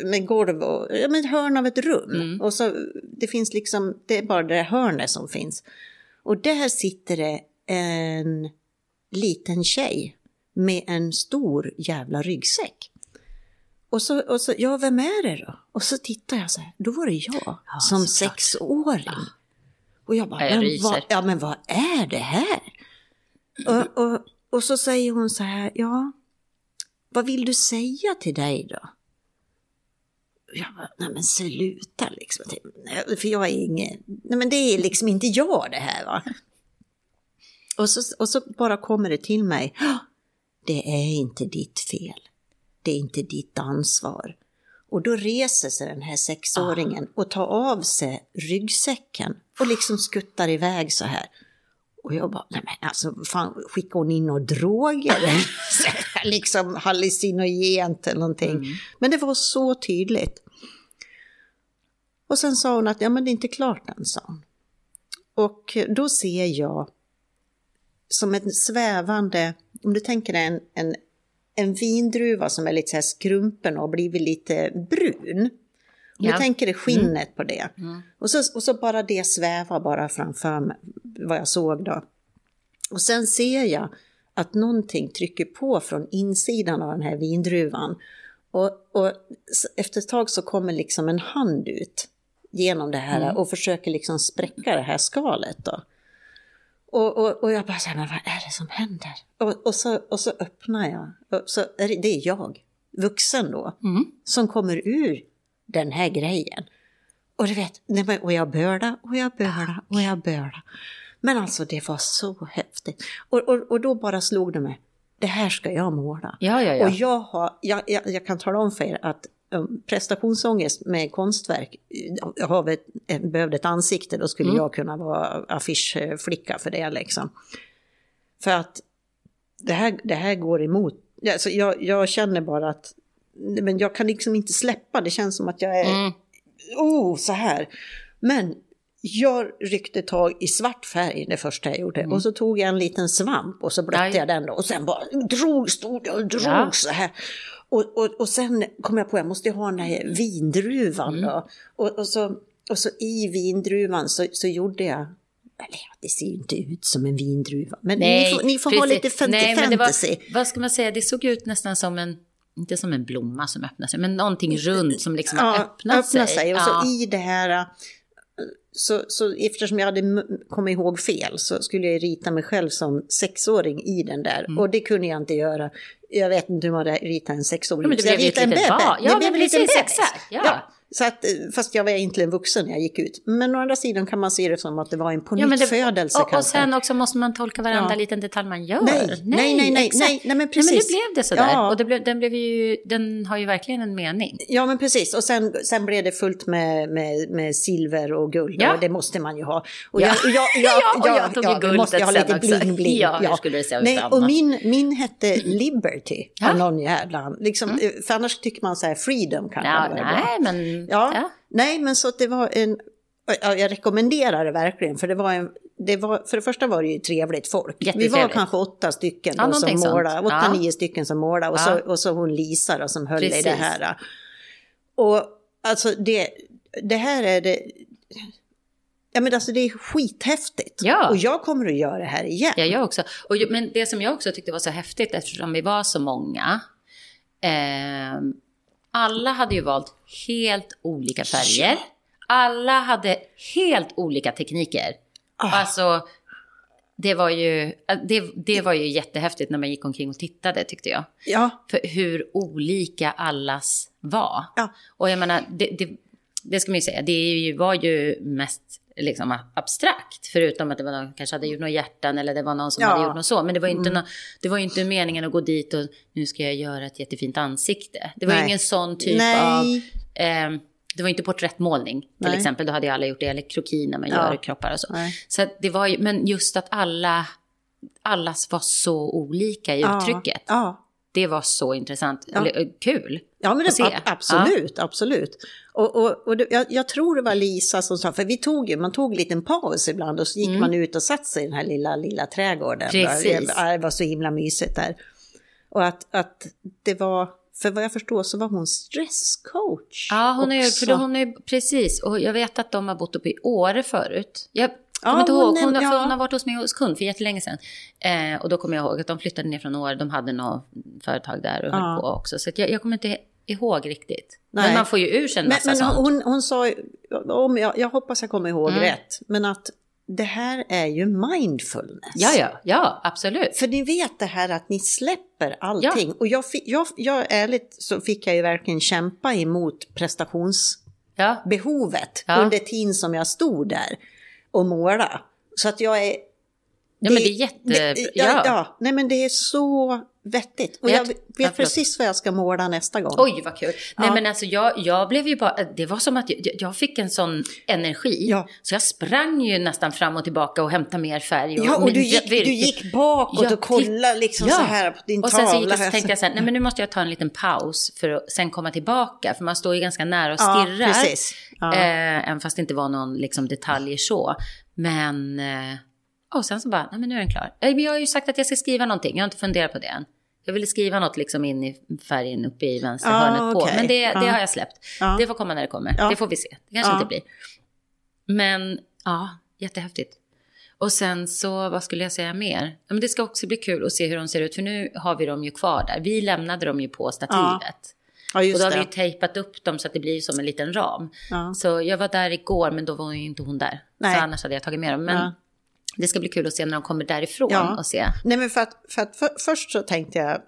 [SPEAKER 1] med golv och, ja men ett hörn av ett rum.
[SPEAKER 2] Mm.
[SPEAKER 1] Och så, det finns liksom, det är bara det hörnet som finns. Och där sitter det en liten tjej med en stor jävla ryggsäck. Och så, och så, ja vem är det då? Och så tittar jag så här, då var det jag som
[SPEAKER 2] såklart.
[SPEAKER 1] sexåring. Och jag bara,
[SPEAKER 2] Ja, jag
[SPEAKER 1] men vad, ja men vad är det här? Och, och, och så säger hon så här, ja, vad vill du säga till dig då? Jag bara, nej men sluta liksom. För jag är ingen, nej men det är liksom inte jag det här va. Och så, och så bara kommer det till mig, "Ah, det är inte ditt fel. Det är inte ditt ansvar. Och då reser sig den här sexåringen och tar av sig ryggsäcken och liksom skuttar iväg så här. Och jag bara, nej men alltså fan, skickar hon in och droger? Liksom hallucinogent eller någonting. Men det var så tydligt. Och sen sa hon att, ja men det är inte klart än, sa hon. Och då ser jag som en svävande, om du tänker dig en, en, en vindruva som är lite så här skrumpen och blivit lite brun. Om
[SPEAKER 2] Ja.
[SPEAKER 1] du tänker dig skinnet på det. Och, så, och så bara det svävar bara framför mig, vad jag såg då. Och sen ser jag att någonting trycker på från insidan av den här vindruvan. Och, och efter ett tag så kommer liksom en hand ut genom det här
[SPEAKER 2] Mm.
[SPEAKER 1] och försöker liksom spräcka det här skalet då. Och, och, och jag bara men vad är det som händer? Och, och, så, och så öppnar jag, och så är det, det är jag, vuxen då,
[SPEAKER 2] Mm.
[SPEAKER 1] som kommer ur den här grejen. Och du vet, och jag började och jag började och jag började. Men alltså det var så häftigt. Och, och, och då bara slog det mig, det här ska jag måla.
[SPEAKER 2] Ja, ja, ja.
[SPEAKER 1] Och jag, har, jag, jag, jag kan tala om för er att prestationsångest med konstverk, jag har eh, behövde ett ansikte, då skulle
[SPEAKER 2] Mm.
[SPEAKER 1] jag kunna vara affischflicka för det liksom. För att det här, det här går emot, alltså jag, jag känner bara att men jag kan liksom inte släppa, det känns som att jag är,
[SPEAKER 2] Mm.
[SPEAKER 1] oh så här. Men jag ryckte tag i svart färg det första jag gjorde och så tog jag en liten svamp och så blötte
[SPEAKER 2] Mm.
[SPEAKER 1] Jag den då och sen bara drog, stod jag och drog
[SPEAKER 2] Ja.
[SPEAKER 1] så här. Och, och, och sen kom jag på jag måste ha den här vindruvan
[SPEAKER 2] Mm.
[SPEAKER 1] då. Och, och, så, och så i vindruvan så, så gjorde jag eller ja, det ser ju inte ut som en vindruva, men ni får, ni får ha lite
[SPEAKER 2] Nej, men det
[SPEAKER 1] fantasy.
[SPEAKER 2] var, vad ska man säga, det såg ut nästan som en, inte som en blomma som öppnar sig, men någonting runt som liksom har öppnat
[SPEAKER 1] öppna
[SPEAKER 2] sig.
[SPEAKER 1] Och
[SPEAKER 2] ja.
[SPEAKER 1] så i det här, så, så eftersom jag hade kommit ihåg fel så skulle jag rita mig själv som sexåring i den där.
[SPEAKER 2] Mm.
[SPEAKER 1] Och det kunde jag inte göra. Jag vet inte hur man ritar en sexåring.
[SPEAKER 2] Ja, men det
[SPEAKER 1] jag
[SPEAKER 2] blev ett
[SPEAKER 1] ritade en bebis.
[SPEAKER 2] Ja,
[SPEAKER 1] Det blev en liten bebis.
[SPEAKER 2] exakt, ja.
[SPEAKER 1] Så att, eh, fast jag var egentligen vuxen när jag gick ut. Men å andra sidan kan man se det som att det var en
[SPEAKER 2] Ja,
[SPEAKER 1] pånyttfödelse
[SPEAKER 2] och, och
[SPEAKER 1] kanske.
[SPEAKER 2] sen också måste man tolka varenda
[SPEAKER 1] Ja.
[SPEAKER 2] liten detalj man gör.
[SPEAKER 1] Nej, nej, nej, nej,
[SPEAKER 2] exakt.
[SPEAKER 1] nej, nej, men
[SPEAKER 2] Nej, men
[SPEAKER 1] precis.
[SPEAKER 2] det blev det sådär.
[SPEAKER 1] Ja.
[SPEAKER 2] Och det blev, den, blev ju, den har ju verkligen en mening.
[SPEAKER 1] Ja men precis och sen, sen blev det fullt med, med, med silver och guld
[SPEAKER 2] Ja.
[SPEAKER 1] och det måste man ju ha. Och
[SPEAKER 2] Ja.
[SPEAKER 1] jag, jag, jag,
[SPEAKER 2] Ja, och jag tog ju
[SPEAKER 1] ja,
[SPEAKER 2] guldet
[SPEAKER 1] måste jag ha lite bling bling.
[SPEAKER 2] Ja, hur skulle det se ut
[SPEAKER 1] Nej, och min, min hette Liberty
[SPEAKER 2] Ja.
[SPEAKER 1] av någon jävla liksom, För annars tycker man så här freedom kanske.
[SPEAKER 2] Ja, nej, men...
[SPEAKER 1] Ja,
[SPEAKER 2] Ja.
[SPEAKER 1] nej men så att det var en, ja, jag rekommenderar det verkligen för det var en, det var, för det första var det ju trevligt folk. Vi var kanske åtta stycken
[SPEAKER 2] Ja,
[SPEAKER 1] då, som målade, åtta,
[SPEAKER 2] Ja.
[SPEAKER 1] nio stycken som målade och, så, och så hon Lisa då, som höll i det
[SPEAKER 2] Precis.
[SPEAKER 1] här. Och alltså det, det här är det, ja men alltså det är skithäftigt.
[SPEAKER 2] Ja.
[SPEAKER 1] Och jag kommer att göra det här igen.
[SPEAKER 2] Ja, jag också. Och, men det som jag också tyckte var så häftigt, eftersom vi var så många. Eh, alla hade ju valt helt olika färger. Alla hade helt olika tekniker.
[SPEAKER 1] Ah.
[SPEAKER 2] Alltså, det var, ju, det, det var ju jättehäftigt när man gick omkring och tittade, tyckte jag.
[SPEAKER 1] Ja,
[SPEAKER 2] För hur olika allas var.
[SPEAKER 1] Ja.
[SPEAKER 2] Och jag menar, det, det, det ska man ju säga, det var ju mest liksom abstrakt. Förutom att det var någon kanske hade gjort några hjärtan eller det var någon som
[SPEAKER 1] Ja.
[SPEAKER 2] hade gjort något så. Men det var, inte nå, det var inte meningen att gå dit och nu ska jag göra ett jättefint ansikte. Det var
[SPEAKER 1] Nej.
[SPEAKER 2] ingen sån typ
[SPEAKER 1] Nej.
[SPEAKER 2] av... Eh, det var inte porträttmålning till
[SPEAKER 1] Nej.
[SPEAKER 2] exempel. Då hade ju alla gjort det. Eller kroki när man
[SPEAKER 1] Ja.
[SPEAKER 2] gör kroppar och så.
[SPEAKER 1] Nej.
[SPEAKER 2] Så det var ju, men just att alla, allas var så olika i uttrycket.
[SPEAKER 1] Ja, ja.
[SPEAKER 2] Det var så intressant.
[SPEAKER 1] Ja.
[SPEAKER 2] Eller, eh, kul.
[SPEAKER 1] Ja, men
[SPEAKER 2] att se.
[SPEAKER 1] det, ab- absolut, absolut. Och, och, och det, jag, jag tror det var Lisa som sa, för vi tog ju, man tog en liten paus ibland och så gick man ut och satte sig i den här lilla, lilla trädgården.
[SPEAKER 2] Mm. Precis.
[SPEAKER 1] Ja, det var så himla mysigt där. Och att, att det var, för vad jag förstår så var hon stresscoach.
[SPEAKER 2] Ja, hon är, för då, hon är precis. Och jag vet att de har bott uppe i Åre förut. Jag
[SPEAKER 1] Ja,
[SPEAKER 2] kommer inte ihåg. Hon,
[SPEAKER 1] ja.
[SPEAKER 2] hon har varit hos mig hos kund för jättelänge sedan. Eh, och då kommer jag ihåg att de flyttade ner från Åre. De hade något företag där och
[SPEAKER 1] Ja.
[SPEAKER 2] höll på också. Så jag, jag kommer inte ihåg riktigt.
[SPEAKER 1] Nej.
[SPEAKER 2] Men man får ju ur sig en
[SPEAKER 1] Men,
[SPEAKER 2] massa
[SPEAKER 1] men
[SPEAKER 2] sånt.
[SPEAKER 1] hon, hon sa, om jag, jag hoppas jag kommer ihåg
[SPEAKER 2] Mm.
[SPEAKER 1] rätt, men att det här är ju mindfulness.
[SPEAKER 2] Ja, ja, ja, absolut.
[SPEAKER 1] För ni vet det här att ni släpper allting. Och jag, jag, jag, ärligt så fick jag ju verkligen kämpa emot prestationsbehovet
[SPEAKER 2] Ja.
[SPEAKER 1] under tiden som jag stod där och måla. Så att jag är...
[SPEAKER 2] Ja, men det är jätte...
[SPEAKER 1] det- ja,
[SPEAKER 2] ja.
[SPEAKER 1] ja, nej men det är så vettigt. Och
[SPEAKER 2] Jag-
[SPEAKER 1] jag vet
[SPEAKER 2] ja,
[SPEAKER 1] precis vad jag ska måla nästa gång.
[SPEAKER 2] Oj, vad kul. Nej,
[SPEAKER 1] Ja.
[SPEAKER 2] men alltså jag, jag blev ju bara... Det var som att jag, jag fick en sån energi.
[SPEAKER 1] Ja.
[SPEAKER 2] Så jag sprang ju nästan fram och tillbaka och hämtade mer färg. Och,
[SPEAKER 1] Ja, och du gick, du gick bakåt och kollade liksom så här på din
[SPEAKER 2] Och
[SPEAKER 1] tavla.
[SPEAKER 2] sen så, gick jag, så tänkte jag så här, nej men nu måste jag ta en liten paus för att sen komma tillbaka. För man står ju ganska nära och stirrar.
[SPEAKER 1] precis.
[SPEAKER 2] Eh, även fast det inte var någon liksom, detaljer så. Men... Eh, och sen så bara, nej men nu är den klar. Eh, Jag har ju sagt att jag ska skriva någonting, jag har inte funderat på det än. Jag ville skriva något liksom in i färgen uppe i vänstra
[SPEAKER 1] Ja,
[SPEAKER 2] hörnet på.
[SPEAKER 1] okej.
[SPEAKER 2] Men det, det har jag släppt.
[SPEAKER 1] Ja.
[SPEAKER 2] Det får komma när det kommer. Det får vi se. Det kanske inte blir. Men ja, jättehäftigt. Och sen så, vad skulle jag säga mer? Men det ska också bli kul att se hur de ser ut, för nu har vi dem ju kvar där. Vi lämnade dem ju på stativet.
[SPEAKER 1] Ja,
[SPEAKER 2] Och då har vi
[SPEAKER 1] det.
[SPEAKER 2] ju tejpat upp dem så att det blir som en liten ram.
[SPEAKER 1] Ja.
[SPEAKER 2] Så jag var där igår, men då var ju inte hon där.
[SPEAKER 1] Nej.
[SPEAKER 2] Så annars hade jag tagit med dem. Men
[SPEAKER 1] Ja.
[SPEAKER 2] Det ska bli kul att se när de kommer därifrån
[SPEAKER 1] Ja.
[SPEAKER 2] och se.
[SPEAKER 1] Nej, men för att, för att för, först så tänkte jag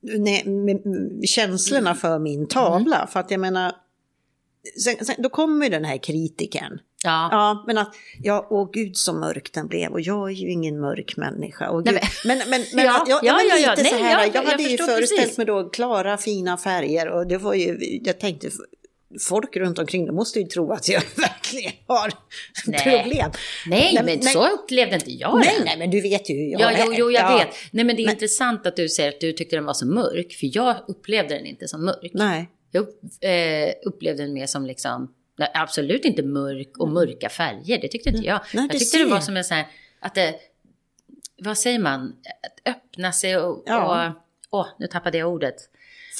[SPEAKER 1] nej, med, med känslorna för min tavla. För att jag menar, sen, sen, då kommer ju den här kritiken.
[SPEAKER 2] Ja.
[SPEAKER 1] Ja, men att, ja, åh gud så mörk den blev och jag är ju ingen mörk människa. Och
[SPEAKER 2] Nej,
[SPEAKER 1] gud, men, men, men,
[SPEAKER 2] Ja,
[SPEAKER 1] ja,
[SPEAKER 2] ja,
[SPEAKER 1] men
[SPEAKER 2] ja, ja.
[SPEAKER 1] lite
[SPEAKER 2] Nej,
[SPEAKER 1] så här,
[SPEAKER 2] ja,
[SPEAKER 1] jag
[SPEAKER 2] jag
[SPEAKER 1] hade ju
[SPEAKER 2] förstår
[SPEAKER 1] föreställt
[SPEAKER 2] precis.
[SPEAKER 1] mig då klara fina färger och det var ju, jag tänkte, folk runt omkring, de måste ju tro att jag verkligen har
[SPEAKER 2] Nej.
[SPEAKER 1] problem.
[SPEAKER 2] Nej, men,
[SPEAKER 1] nej,
[SPEAKER 2] så upplevde inte jag
[SPEAKER 1] Nej,
[SPEAKER 2] den.
[SPEAKER 1] nej, men du vet ju hur jag
[SPEAKER 2] Ja,
[SPEAKER 1] är.
[SPEAKER 2] jo, jo, jag
[SPEAKER 1] Ja.
[SPEAKER 2] vet. Nej, men det är intressant att du säger att du tyckte den var så mörk. För jag upplevde den inte som mörk.
[SPEAKER 1] Nej.
[SPEAKER 2] Jag eh, upplevde den mer som liksom, absolut inte mörk och mörka färger. Det tyckte inte jag.
[SPEAKER 1] Nej,
[SPEAKER 2] jag tyckte det var som en sån här, att det, vad säger man, att öppna sig och,
[SPEAKER 1] Ja.
[SPEAKER 2] och åh, nu tappade jag ordet.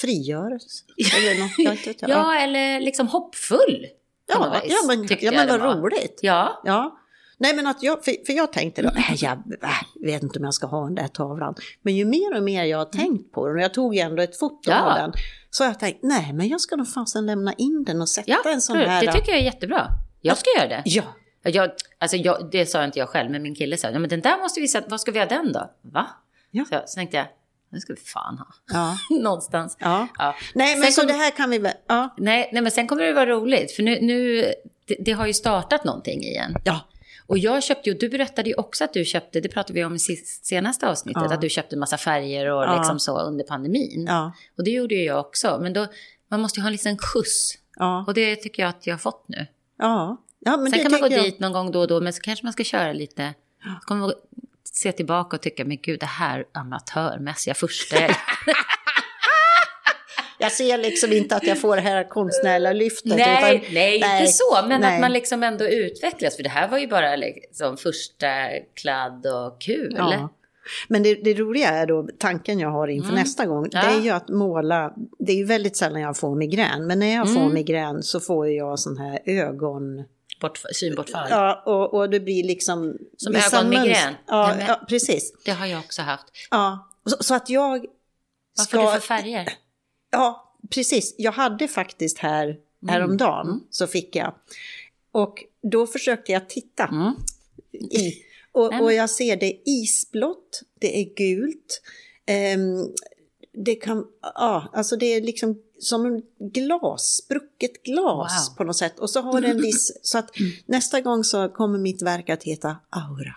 [SPEAKER 1] Frigörelse. Eller något, jag inte.
[SPEAKER 2] Ja, eller liksom hoppfull.
[SPEAKER 1] ja, ja, men, ja, men vad roligt.
[SPEAKER 2] Ja,
[SPEAKER 1] Ja. Nej, men att jag, för, för jag tänkte då, nej, jag äh, vet inte om jag ska ha den där tavlan. Men ju mer och mer jag har tänkt på den, och jag tog ju ändå ett foto.
[SPEAKER 2] Ja.
[SPEAKER 1] av den, så har jag tänkt, nej, men jag ska nog fasen lämna in den och sätta
[SPEAKER 2] ja
[SPEAKER 1] en sån här...
[SPEAKER 2] det tycker jag är jättebra. Jag ska göra det.
[SPEAKER 1] Ja,
[SPEAKER 2] Jag, alltså jag, det sa inte jag själv, men min kille sa, ja, men den där måste vi sätta, vad ska vi ha den då? Va?
[SPEAKER 1] Ja.
[SPEAKER 2] Så, så tänkte jag, den ska vi fan ha.
[SPEAKER 1] ja,
[SPEAKER 2] Någonstans.
[SPEAKER 1] ja.
[SPEAKER 2] Ja.
[SPEAKER 1] Nej, men
[SPEAKER 2] Sen
[SPEAKER 1] så
[SPEAKER 2] kom-
[SPEAKER 1] det här kan vi ja.
[SPEAKER 2] Nej, nej, men sen kommer det vara roligt, för nu, nu det, det har ju startat någonting igen.
[SPEAKER 1] Ja,
[SPEAKER 2] Och jag köpte ju, du berättade ju också att du köpte, det pratade vi om i senaste avsnittet,
[SPEAKER 1] Ja.
[SPEAKER 2] att du köpte en massa färger och liksom så under pandemin.
[SPEAKER 1] ja,
[SPEAKER 2] Och det gjorde ju jag också, men då, man måste ju ha en liten skjuts. Och det tycker jag att jag har fått nu.
[SPEAKER 1] ja. ja men
[SPEAKER 2] Sen
[SPEAKER 1] det
[SPEAKER 2] kan man gå
[SPEAKER 1] jag.
[SPEAKER 2] dit någon gång då och då, men så kanske man ska köra lite. Så kommer se tillbaka och tycka, men gud, det här amatörmässiga första.
[SPEAKER 1] Jag ser liksom inte att jag får det här konstnärliga lyftet.
[SPEAKER 2] nej,
[SPEAKER 1] utan,
[SPEAKER 2] nej, inte så, men
[SPEAKER 1] nej.
[SPEAKER 2] att man liksom ändå utvecklas. För det här var ju bara liksom första kladd och kul.
[SPEAKER 1] Ja. Men det, det roliga är då, tanken jag har inför nästa gång, det
[SPEAKER 2] Mm. Ja.
[SPEAKER 1] är ju att måla, det är ju väldigt sällan jag får migrän, men när jag får
[SPEAKER 2] Mm.
[SPEAKER 1] migrän så får jag sån här ögon...
[SPEAKER 2] Bortf- synbortfall.
[SPEAKER 1] Ja, och, och det blir liksom...
[SPEAKER 2] Som ögonmigrän.
[SPEAKER 1] Ja,
[SPEAKER 2] men-
[SPEAKER 1] ja, precis.
[SPEAKER 2] Det har jag också haft.
[SPEAKER 1] Ja, så, så att jag
[SPEAKER 2] Vad
[SPEAKER 1] ska...
[SPEAKER 2] får du för färger?
[SPEAKER 1] Ja, precis. Jag hade faktiskt här
[SPEAKER 2] Mm.
[SPEAKER 1] häromdagen, så fick jag. Och då försökte jag titta
[SPEAKER 2] Mm.
[SPEAKER 1] i. Och, och jag ser det är isblått, det är gult. ehm, det kan, ja, alltså det är liksom som en glas, sprucket glas
[SPEAKER 2] Wow.
[SPEAKER 1] på något sätt. Och så har det en viss, så att nästa gång så kommer mitt verk att heta Aura.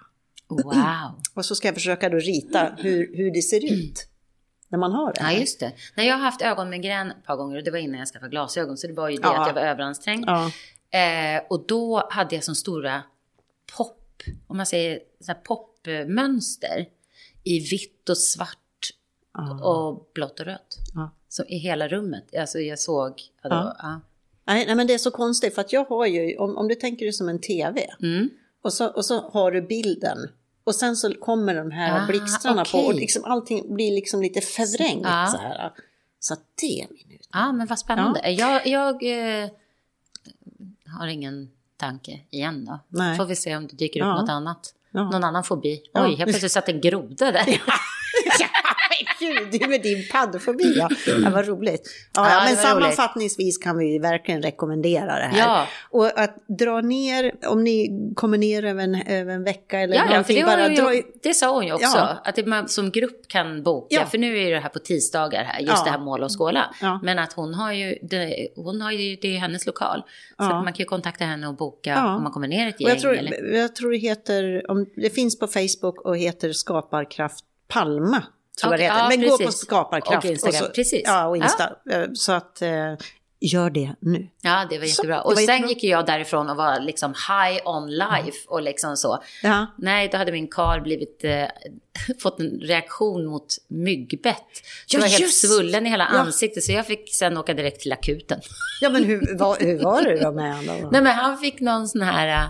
[SPEAKER 2] Wow.
[SPEAKER 1] Och så ska jag försöka då rita hur, hur det ser ut när man har det.
[SPEAKER 2] Ja, just det. Nej, jag har haft ögonmigrän ett par gånger och det var innan jag skaffade glasögon. Så det var ju det
[SPEAKER 1] Ja.
[SPEAKER 2] att jag var överansträngd.
[SPEAKER 1] Ja.
[SPEAKER 2] Eh, och då hade jag som stora pop, om man säger så popmönster i vitt och svart
[SPEAKER 1] Ja.
[SPEAKER 2] och blått och rött.
[SPEAKER 1] Ja.
[SPEAKER 2] Så i hela rummet. Alltså jag såg, ja, det
[SPEAKER 1] Ja.
[SPEAKER 2] ja.
[SPEAKER 1] Nej, nej, men det är så konstigt för att jag har ju, om, om du tänker dig som en tv
[SPEAKER 2] Mm.
[SPEAKER 1] och så, och så har du bilden och sen så kommer de här
[SPEAKER 2] Ah,
[SPEAKER 1] blixtrarna på och liksom allting blir liksom lite förvrängt
[SPEAKER 2] Ja.
[SPEAKER 1] så här. Så det är min
[SPEAKER 2] ja, men vad spännande. Jag, jag eh, har ingen tanke igen då.
[SPEAKER 1] Nej.
[SPEAKER 2] Får vi se om det dyker upp
[SPEAKER 1] Ja.
[SPEAKER 2] något annat.
[SPEAKER 1] Ja.
[SPEAKER 2] Någon annan fobi.
[SPEAKER 1] Ja.
[SPEAKER 2] Oj, helt plötsligt satt en groda där.
[SPEAKER 1] gud, du med din paddfobi. Ja. Ja, vad roligt. Ja,
[SPEAKER 2] Ja,
[SPEAKER 1] men sammanfattningsvis kan vi ju verkligen rekommendera det här.
[SPEAKER 2] Ja.
[SPEAKER 1] Och att dra ner, om ni kommer ner över en, över en vecka eller
[SPEAKER 2] Ja, ja, för
[SPEAKER 1] någonting,
[SPEAKER 2] det,
[SPEAKER 1] bara dra
[SPEAKER 2] ju, det sa hon ju också.
[SPEAKER 1] Ja.
[SPEAKER 2] Att man som grupp kan boka.
[SPEAKER 1] Ja.
[SPEAKER 2] För nu är det här på tisdagar här, just
[SPEAKER 1] Ja.
[SPEAKER 2] det här måla och skåla.
[SPEAKER 1] Ja.
[SPEAKER 2] Men att hon har ju, det, hon har ju, det är hennes lokal. Så
[SPEAKER 1] Ja.
[SPEAKER 2] att man kan ju kontakta henne och boka
[SPEAKER 1] Ja.
[SPEAKER 2] om man kommer ner ett
[SPEAKER 1] Och
[SPEAKER 2] gäng.
[SPEAKER 1] jag, tror,
[SPEAKER 2] eller?
[SPEAKER 1] jag tror det heter, om, det finns på Facebook och heter Skaparkraft Palma. Tror jag det
[SPEAKER 2] ja,
[SPEAKER 1] Men gå på
[SPEAKER 2] precis.
[SPEAKER 1] Skaparkraft.
[SPEAKER 2] Och Instagram,
[SPEAKER 1] så,
[SPEAKER 2] precis.
[SPEAKER 1] Ja, och Insta. Eh, Så att, eh, gör det nu.
[SPEAKER 2] Ja, det var
[SPEAKER 1] Så,
[SPEAKER 2] jättebra.
[SPEAKER 1] det
[SPEAKER 2] och
[SPEAKER 1] var
[SPEAKER 2] sen
[SPEAKER 1] jättebra.
[SPEAKER 2] gick jag därifrån och var liksom high on life och liksom så.
[SPEAKER 1] Ja.
[SPEAKER 2] Nej, då hade min kar blivit, eh, fått en reaktion mot myggbett. Så
[SPEAKER 1] Ja,
[SPEAKER 2] jag var helt
[SPEAKER 1] just.
[SPEAKER 2] svullen i hela
[SPEAKER 1] Ja.
[SPEAKER 2] ansiktet så jag fick sen åka direkt till akuten.
[SPEAKER 1] ja, men hur, var, hur var det då med honom?
[SPEAKER 2] Nej, men han fick någon sån här,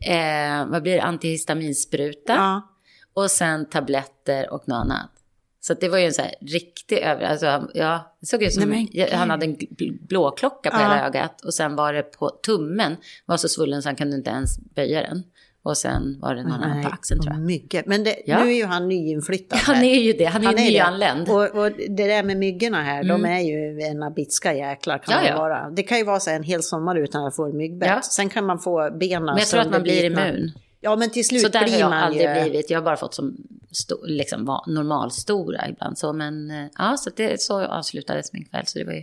[SPEAKER 2] eh, vad blir det, antihistaminsspruta.
[SPEAKER 1] Ja.
[SPEAKER 2] Och sen tabletter och något annat. Så det var ju en så här riktig över... Alltså, han- ja, det såg ut som...
[SPEAKER 1] Nej, men
[SPEAKER 2] han hade en blåklocka på
[SPEAKER 1] Ja.
[SPEAKER 2] hela ögat. Och sen var det på tummen. Var så svullen så han kunde inte ens böja den. Och sen var det någon annan på axeln tror jag.
[SPEAKER 1] Mycket. Men det,
[SPEAKER 2] Ja.
[SPEAKER 1] nu är ju han nyinflyttad
[SPEAKER 2] Han
[SPEAKER 1] här.
[SPEAKER 2] är ju det, han är ju nyanländ.
[SPEAKER 1] det. Och, och det där med myggorna här, de är ju ena bitska jäklar kan
[SPEAKER 2] Ja, ja.
[SPEAKER 1] vara. Det kan ju vara så en hel sommar utan att få myggbett.
[SPEAKER 2] Ja.
[SPEAKER 1] Sen kan man få benen
[SPEAKER 2] Men jag tror att man blir immun.
[SPEAKER 1] Ja, men till slut
[SPEAKER 2] Så där har
[SPEAKER 1] blir
[SPEAKER 2] jag
[SPEAKER 1] man
[SPEAKER 2] aldrig
[SPEAKER 1] ju...
[SPEAKER 2] blivit. Jag har bara fått som sto, liksom, normalstora ibland. Så, men eh, ja, så det, så avslutades min kväll. Så det var ju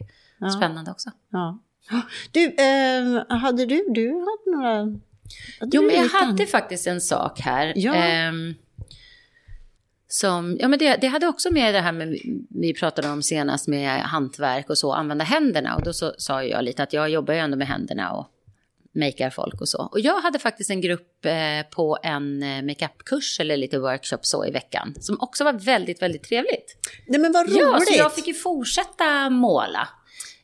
[SPEAKER 2] spännande också.
[SPEAKER 1] Ja. Du, eh, hade du, du hade några... hade
[SPEAKER 2] Jo, men jag
[SPEAKER 1] lite an-
[SPEAKER 2] hade faktiskt en sak här.
[SPEAKER 1] Ja.
[SPEAKER 2] ehm, som, ja, men det, det hade också med det här med, vi pratade om senast med hantverk och så, använda händerna. Och då så, sa jag lite att jag jobbar ju ändå med händerna och makear folk och så. Och jag hade faktiskt en grupp eh, på en eh, makeupkurs eller lite workshop så i veckan. Som också var väldigt, väldigt trevligt.
[SPEAKER 1] Nej men vad roligt!
[SPEAKER 2] Ja, så jag fick ju fortsätta måla.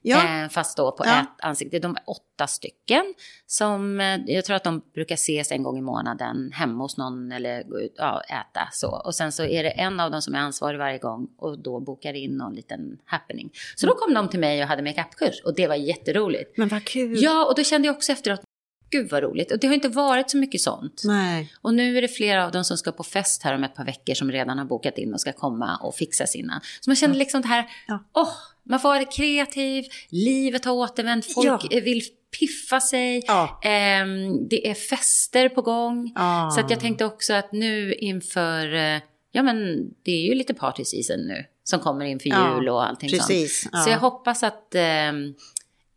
[SPEAKER 1] Ja.
[SPEAKER 2] Eh, fast då på
[SPEAKER 1] Ja.
[SPEAKER 2] ett ansikte. De var åtta stycken. Som, eh, jag tror att de brukar ses en gång i månaden hemma hos någon eller gå ut ja, äta. Så. Och sen så är det en av dem som är ansvarig varje gång och då bokar in någon liten happening. Så då kom de till mig och hade makeupkurs och det var jätteroligt.
[SPEAKER 1] Men vad kul!
[SPEAKER 2] Ja, och då kände jag också efteråt, gud vad roligt. Och det har inte varit så mycket sånt.
[SPEAKER 1] Nej.
[SPEAKER 2] Och nu är det flera av dem som ska på fest här om ett par veckor som redan har bokat in och ska komma och fixa sina. Så man känner liksom det här,
[SPEAKER 1] Ja.
[SPEAKER 2] åh, man får vara kreativ, livet har återvänt, folk
[SPEAKER 1] Ja.
[SPEAKER 2] eh, vill piffa sig,
[SPEAKER 1] Ja.
[SPEAKER 2] ehm, det är fester på gång.
[SPEAKER 1] Ah.
[SPEAKER 2] Så att jag tänkte också att nu inför, eh, ja men det är ju lite party season nu som kommer inför
[SPEAKER 1] Ja,
[SPEAKER 2] jul och allting
[SPEAKER 1] precis,
[SPEAKER 2] sånt. Så jag hoppas att ehm,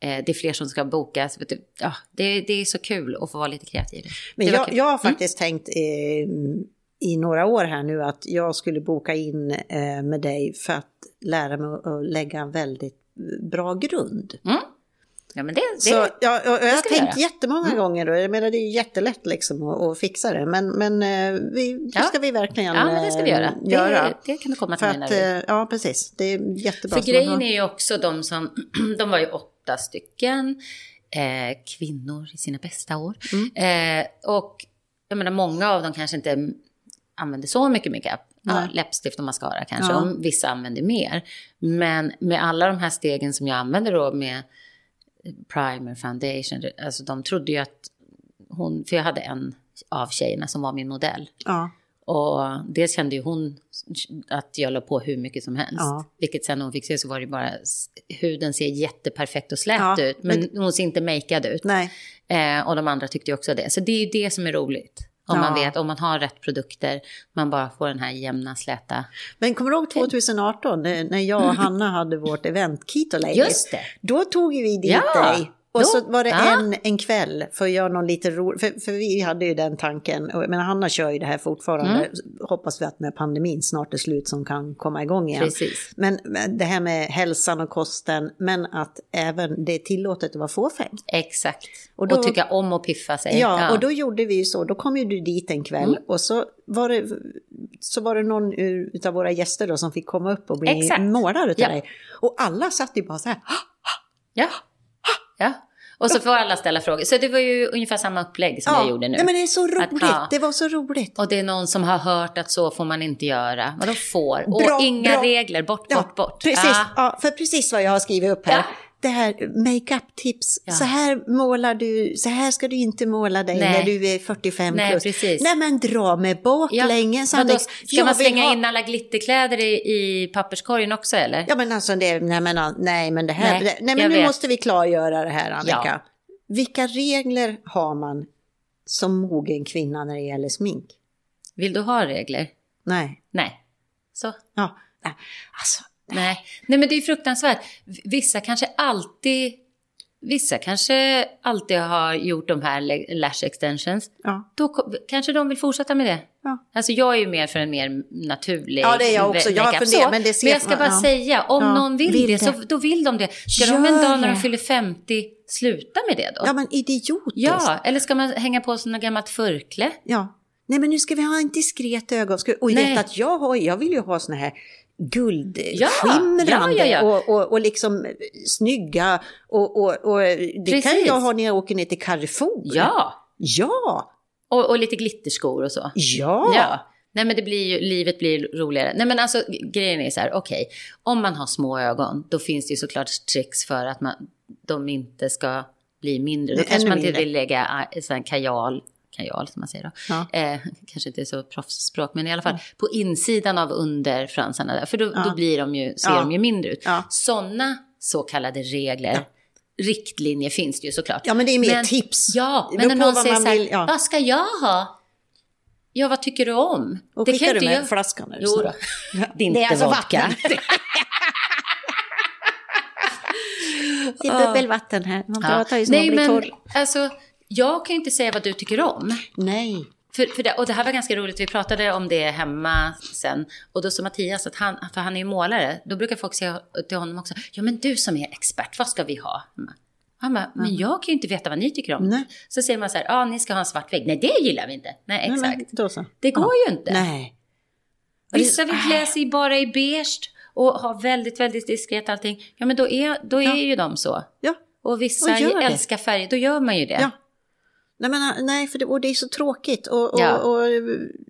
[SPEAKER 2] eh, det är fler som ska boka. Ja, det, det är så kul att få vara lite kreativ.
[SPEAKER 1] Men jag, jag har
[SPEAKER 2] Mm.
[SPEAKER 1] faktiskt tänkt eh, i några år här nu att jag skulle boka in eh, med dig för att lära mig att lägga en väldigt bra grund.
[SPEAKER 2] Mm. Ja, men det, det,
[SPEAKER 1] Så, ja, jag har tänkt
[SPEAKER 2] göra. Mm.
[SPEAKER 1] jättemånga gånger och jag menar det är jättelätt liksom att, att fixa det. Men, men eh, vi, det
[SPEAKER 2] Ja.
[SPEAKER 1] ska vi verkligen
[SPEAKER 2] ja, men det ska vi göra.
[SPEAKER 1] eh, göra.
[SPEAKER 2] Det, det kan du komma till mig när du...
[SPEAKER 1] ja, precis. Det är jättebra.
[SPEAKER 2] För grejen
[SPEAKER 1] har-
[SPEAKER 2] är ju också de som, de var ju åtta stycken eh, kvinnor i sina bästa år.
[SPEAKER 1] Mm.
[SPEAKER 2] Eh, och jag menar många av dem kanske inte använder så mycket makeup. Ja, läppstift och mascara kanske,
[SPEAKER 1] Ja.
[SPEAKER 2] om vissa använder mer. Men med alla de här stegen som jag använder då med primer, foundation, alltså de trodde ju att hon, för jag hade en av tjejerna som var min modell.
[SPEAKER 1] Ja,
[SPEAKER 2] Och dels kände ju hon att jag la på hur mycket som helst.
[SPEAKER 1] Ja.
[SPEAKER 2] Vilket sen hon fick se så var det bara, huden ser jätteperfekt och slät
[SPEAKER 1] Ja,
[SPEAKER 2] ut. Men hon ser inte makead ut. Eh, och de andra tyckte ju också det. Så det är ju det som är roligt. Om man
[SPEAKER 1] Ja.
[SPEAKER 2] vet, om man har rätt produkter, man bara får den här jämna, släta.
[SPEAKER 1] Men kommer du ihåg 2018 när när jag och Hanna hade vårt event Keto Ladies?
[SPEAKER 2] Just det.
[SPEAKER 1] Då tog vi dit
[SPEAKER 2] Ja,
[SPEAKER 1] dig. Och så var det
[SPEAKER 2] ja.
[SPEAKER 1] en, en kväll för att göra någon lite rolig, för, för vi hade ju den tanken, och- men Hanna kör ju det här fortfarande,
[SPEAKER 2] Mm.
[SPEAKER 1] hoppas vi att när pandemin snart är slut som kan komma igång igen.
[SPEAKER 2] Precis.
[SPEAKER 1] Men det här med hälsan och kosten, men att även det är tillåtet att vara fåfäng.
[SPEAKER 2] Exakt.
[SPEAKER 1] Och
[SPEAKER 2] Och,
[SPEAKER 1] då-
[SPEAKER 2] tycka om att piffa sig.
[SPEAKER 1] Ja, och då gjorde vi ju så, då kom ju du dit en kväll
[SPEAKER 2] Mm.
[SPEAKER 1] och så var det, så var det någon ur- utav våra gäster då som fick komma upp och bli
[SPEAKER 2] Exakt.
[SPEAKER 1] målad utav
[SPEAKER 2] Ja.
[SPEAKER 1] dig. Och alla satt ju bara så här,
[SPEAKER 2] Ja. Ja. Och så får alla ställa frågor. Så det var ju ungefär samma upplägg som jag gjorde nu.
[SPEAKER 1] Nej, men det är så roligt,
[SPEAKER 2] ja.
[SPEAKER 1] det var så roligt.
[SPEAKER 2] Och det är någon som har hört att så får man inte göra. Vadå får?
[SPEAKER 1] Bra,
[SPEAKER 2] och inga
[SPEAKER 1] bra.
[SPEAKER 2] regler, bort,
[SPEAKER 1] Ja,
[SPEAKER 2] bort, bort.
[SPEAKER 1] Precis,
[SPEAKER 2] Ja.
[SPEAKER 1] ja, för precis vad jag har skrivit upp här.
[SPEAKER 2] Ja.
[SPEAKER 1] Det här makeup-tips,
[SPEAKER 2] Ja.
[SPEAKER 1] så här målar du, så här ska du inte måla dig
[SPEAKER 2] Nej.
[SPEAKER 1] när du är 45
[SPEAKER 2] Nej,
[SPEAKER 1] plus.
[SPEAKER 2] precis.
[SPEAKER 1] Nej men dra med baklänges
[SPEAKER 2] Vadå,
[SPEAKER 1] Alex.
[SPEAKER 2] Ska man slänga
[SPEAKER 1] ha-
[SPEAKER 2] in alla glitterkläder i, i papperskorgen också eller?
[SPEAKER 1] Ja men alltså, det, nej, men, nej men det här,
[SPEAKER 2] Nej,
[SPEAKER 1] nej, men nu
[SPEAKER 2] vet.
[SPEAKER 1] måste vi klargöra det här Annika.
[SPEAKER 2] Ja.
[SPEAKER 1] Vilka regler har man som mogen kvinna när det gäller smink?
[SPEAKER 2] Vill du ha regler?
[SPEAKER 1] Nej.
[SPEAKER 2] Nej. Så.
[SPEAKER 1] Ja. Alltså,
[SPEAKER 2] Nej. Nej, men det är fruktansvärt. Vissa kanske alltid... Vissa kanske alltid har gjort de här lash extensions.
[SPEAKER 1] ja.
[SPEAKER 2] Då kanske de vill fortsätta med det.
[SPEAKER 1] Ja.
[SPEAKER 2] Alltså jag är ju mer för en mer naturlig
[SPEAKER 1] Ja, det är jag också. Jag har funderat,
[SPEAKER 2] så.
[SPEAKER 1] men det ser
[SPEAKER 2] men jag ska bara
[SPEAKER 1] ja.
[SPEAKER 2] säga, om
[SPEAKER 1] Ja,
[SPEAKER 2] någon vill,
[SPEAKER 1] vill
[SPEAKER 2] det, så
[SPEAKER 1] det.
[SPEAKER 2] då vill de det. Ska de en
[SPEAKER 1] Gör
[SPEAKER 2] dag när de fyller 50 sluta med det då?
[SPEAKER 1] ja men idiotiskt.
[SPEAKER 2] Ja, eller ska man hänga på sig något gammalt förkle?
[SPEAKER 1] Ja. Nej men nu ska vi ha en diskret ögon. Och vet att jag, har, jag vill ju ha såna här guldskimrande
[SPEAKER 2] ja, ja, ja.
[SPEAKER 1] Och, och, och liksom snygga. Och, och, och det kan
[SPEAKER 2] Precis.
[SPEAKER 1] jag ha när jag åker ner till Carrefour.
[SPEAKER 2] Ja,
[SPEAKER 1] Ja.
[SPEAKER 2] och, och lite glitterskor och så.
[SPEAKER 1] Ja.
[SPEAKER 2] Ja. Nej men det blir ju, livet blir roligare. Nej men alltså grejen är så här, okej. om man har små ögon, då finns det ju såklart tricks för att man, de inte ska bli mindre. Då
[SPEAKER 1] Nej,
[SPEAKER 2] kanske man inte vill lägga ah, sån kajal kajal som man säger då.
[SPEAKER 1] Ja.
[SPEAKER 2] Eh, kanske inte så proffsspråk, men i alla fall på insidan av underfransarna där, för då, då blir de ju, ser
[SPEAKER 1] Ja.
[SPEAKER 2] de ju mindre ut.
[SPEAKER 1] Ja.
[SPEAKER 2] Sådana så kallade regler, riktlinjer finns det ju såklart.
[SPEAKER 1] Ja, men det är mer tips.
[SPEAKER 2] Ja, men när någon säger så här,
[SPEAKER 1] vill, ja.
[SPEAKER 2] vad ska jag ha? Ja, vad tycker du om?
[SPEAKER 1] Och
[SPEAKER 2] Det
[SPEAKER 1] skickar
[SPEAKER 2] kan
[SPEAKER 1] du med
[SPEAKER 2] jag-
[SPEAKER 1] flaskan? det
[SPEAKER 2] Jo
[SPEAKER 1] så?
[SPEAKER 2] då. Det är inte
[SPEAKER 1] Det är alltså
[SPEAKER 2] vodka.
[SPEAKER 1] Det är bubbelvatten här. Man
[SPEAKER 2] Ja.
[SPEAKER 1] pratar ju som man
[SPEAKER 2] Nej,
[SPEAKER 1] blir
[SPEAKER 2] men
[SPEAKER 1] torr.
[SPEAKER 2] alltså, jag kan ju inte säga vad du tycker om.
[SPEAKER 1] Nej.
[SPEAKER 2] För, för det, och det här var ganska roligt, vi pratade om det hemma sen. Och då sa Mattias att han, för han är ju målare, då brukar folk säga till honom också, ja men du som är expert, vad ska vi ha? hemma?" Han bara, men jag kan ju inte veta vad ni tycker om.
[SPEAKER 1] Nej.
[SPEAKER 2] Så säger man så här, ja ni ska ha en svart vägg. Nej, det gillar vi inte. Nej,
[SPEAKER 1] Nej,
[SPEAKER 2] exakt.
[SPEAKER 1] men Då så.
[SPEAKER 2] Det går
[SPEAKER 1] Ja.
[SPEAKER 2] ju inte.
[SPEAKER 1] Nej.
[SPEAKER 2] Vissa vill klä sig bara i beige och ha väldigt, väldigt diskret allting. Ja, men då är, då är
[SPEAKER 1] Ja.
[SPEAKER 2] ju de så.
[SPEAKER 1] Ja.
[SPEAKER 2] Och vissa
[SPEAKER 1] Och
[SPEAKER 2] älskar färger, då gör man ju det.
[SPEAKER 1] Ja. Nej, men, nej för det, och det är så tråkigt. Och, och,
[SPEAKER 2] Ja.
[SPEAKER 1] och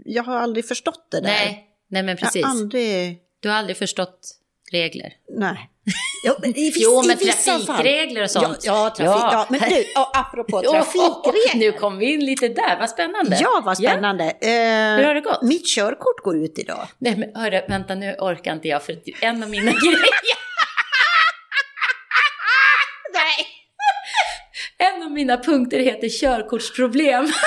[SPEAKER 1] jag har aldrig förstått det där.
[SPEAKER 2] Nej, nej men precis.
[SPEAKER 1] Aldrig...
[SPEAKER 2] Du har aldrig förstått regler.
[SPEAKER 1] Nej. Jo, men i,
[SPEAKER 2] Jo, men trafikregler och sånt.
[SPEAKER 1] Ja, ja, trafik, ja. men du, ja, apropå trafikregler.
[SPEAKER 2] Nu kom vi in lite där, vad spännande.
[SPEAKER 1] Ja, vad spännande. Eh,
[SPEAKER 2] Hur har det gått?
[SPEAKER 1] Mitt körkort går ut idag.
[SPEAKER 2] Nej, men hörru, vänta nu orkar inte jag för en av mina grejer... Nej! En av mina punkter heter körkortsproblem.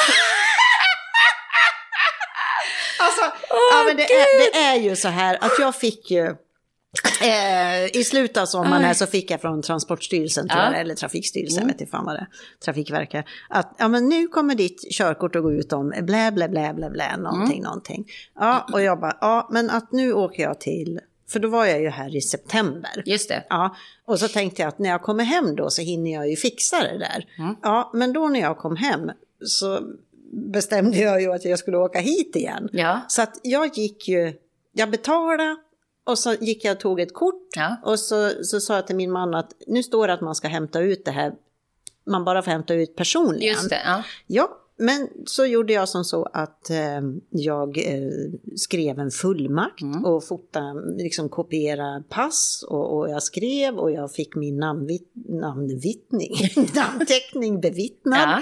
[SPEAKER 1] Alltså, ja, men det, är, det är ju så här att jag fick ju... Eh, I slutet av sommaren här så fick jag från Transportstyrelsen, tror
[SPEAKER 2] Ja.
[SPEAKER 1] jag, eller Trafikstyrelsen, jag vet inte fan vad det är, Trafikverket, att ja, men nu kommer ditt körkort att gå ut om blä, blä, blä, blä, blä, någonting, någonting. Ja, och jag bara, ja, men att nu åker jag till, för då var jag ju här i september.
[SPEAKER 2] Just det.
[SPEAKER 1] Ja, och så tänkte jag att när jag kommer hem då så hinner jag ju fixa det där. Ja, men då när jag kom hem så bestämde jag ju att jag skulle åka hit igen.
[SPEAKER 2] Ja.
[SPEAKER 1] Så att jag gick ju, jag betalade och så gick jag och tog ett kort
[SPEAKER 2] Ja.
[SPEAKER 1] och så, så sa jag till min man att nu står det att man ska hämta ut det här, man bara får hämta ut personligen.
[SPEAKER 2] Just det, ja.
[SPEAKER 1] Ja, men så gjorde jag som så att eh, jag eh, skrev en fullmakt och fotade, liksom kopiera pass och, och jag skrev och jag fick min namnvit, namnvittning, namnteckning bevittnad.
[SPEAKER 2] ja.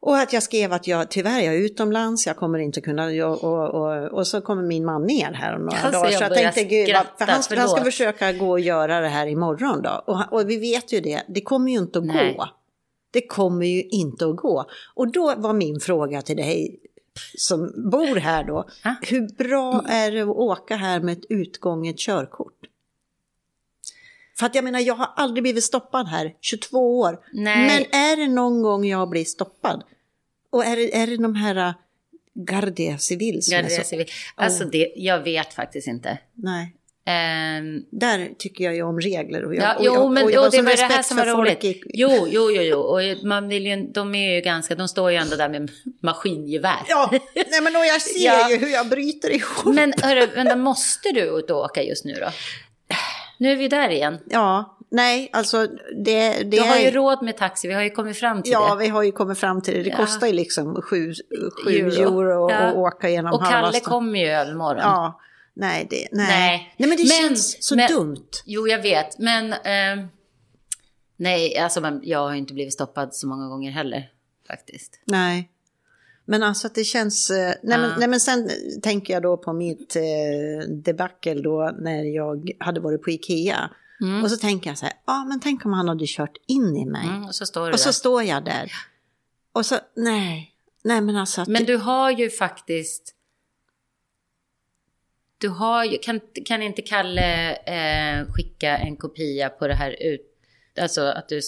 [SPEAKER 1] Och att jag skrev att jag tyvärr jag är utomlands, jag kommer inte kunna, jag, och, och, och så kommer min man ner här om några
[SPEAKER 2] Alltså,
[SPEAKER 1] dagar.
[SPEAKER 2] jag
[SPEAKER 1] Så jag tänkte, gud, vad- för han, han ska försöka gå och göra det här imorgon då. Och, och vi vet ju det, det kommer ju inte att
[SPEAKER 2] Nej.
[SPEAKER 1] gå. Det kommer ju inte att gå. Och då var min fråga till dig som bor här då, hur bra är det att åka här med ett utgånget körkort? För att jag menar, jag har aldrig blivit stoppad här, 22 år.
[SPEAKER 2] Nej.
[SPEAKER 1] Men är det någon gång jag blir stoppad? Och är det, är det de här äh, Guardia Civil som
[SPEAKER 2] Guardia
[SPEAKER 1] är så...
[SPEAKER 2] Civil. Alltså, det, jag vet faktiskt inte.
[SPEAKER 1] Nej,
[SPEAKER 2] Ehm,
[SPEAKER 1] där tycker jag ju om regler. Och jag,
[SPEAKER 2] Ja,
[SPEAKER 1] och
[SPEAKER 2] jo,
[SPEAKER 1] jag,
[SPEAKER 2] men
[SPEAKER 1] och jag
[SPEAKER 2] och
[SPEAKER 1] har
[SPEAKER 2] det var det här
[SPEAKER 1] respekt
[SPEAKER 2] som var roligt.
[SPEAKER 1] i-
[SPEAKER 2] Jo, jo, jo, jo. Och man vill ju, de är ju ganska, de står ju ändå där med maskingevär.
[SPEAKER 1] Ja, nej men och jag ser
[SPEAKER 2] Ja.
[SPEAKER 1] ju hur jag bryter ihop.
[SPEAKER 2] Men hörru, men då måste du ut och åka just nu då? Nu är vi där igen.
[SPEAKER 1] Ja, nej, alltså det, det
[SPEAKER 2] Du har ju råd med taxi, vi har ju kommit fram till
[SPEAKER 1] Ja,
[SPEAKER 2] det.
[SPEAKER 1] vi har ju kommit fram till det. Det
[SPEAKER 2] Ja.
[SPEAKER 1] kostar ju liksom sju, sju euro,
[SPEAKER 2] Euro. Ja.
[SPEAKER 1] att åka genom
[SPEAKER 2] Och Kalle kommer ju övermorgon.
[SPEAKER 1] Ja, nej, det, nej.
[SPEAKER 2] Nej.
[SPEAKER 1] nej. men det
[SPEAKER 2] Men-
[SPEAKER 1] känns så
[SPEAKER 2] men-
[SPEAKER 1] dumt.
[SPEAKER 2] Jo, jag vet, men... ehm, nej, alltså man, jag har inte blivit stoppad så många gånger heller, faktiskt.
[SPEAKER 1] Nej. Men alltså att det känns... eh, Nej,
[SPEAKER 2] Ja.
[SPEAKER 1] men, nej men sen tänker jag då på mitt eh, debacle då när jag hade varit på Ikea. Och så tänker jag så här, ja men tänk om han hade kört in i mig.
[SPEAKER 2] Mm, och så står
[SPEAKER 1] och så står jag där. Och så, nej. Nej men alltså
[SPEAKER 2] Men du har ju faktiskt... Du har kan, kan inte Kalle eh, skicka en kopia på det här ut... Alltså att du...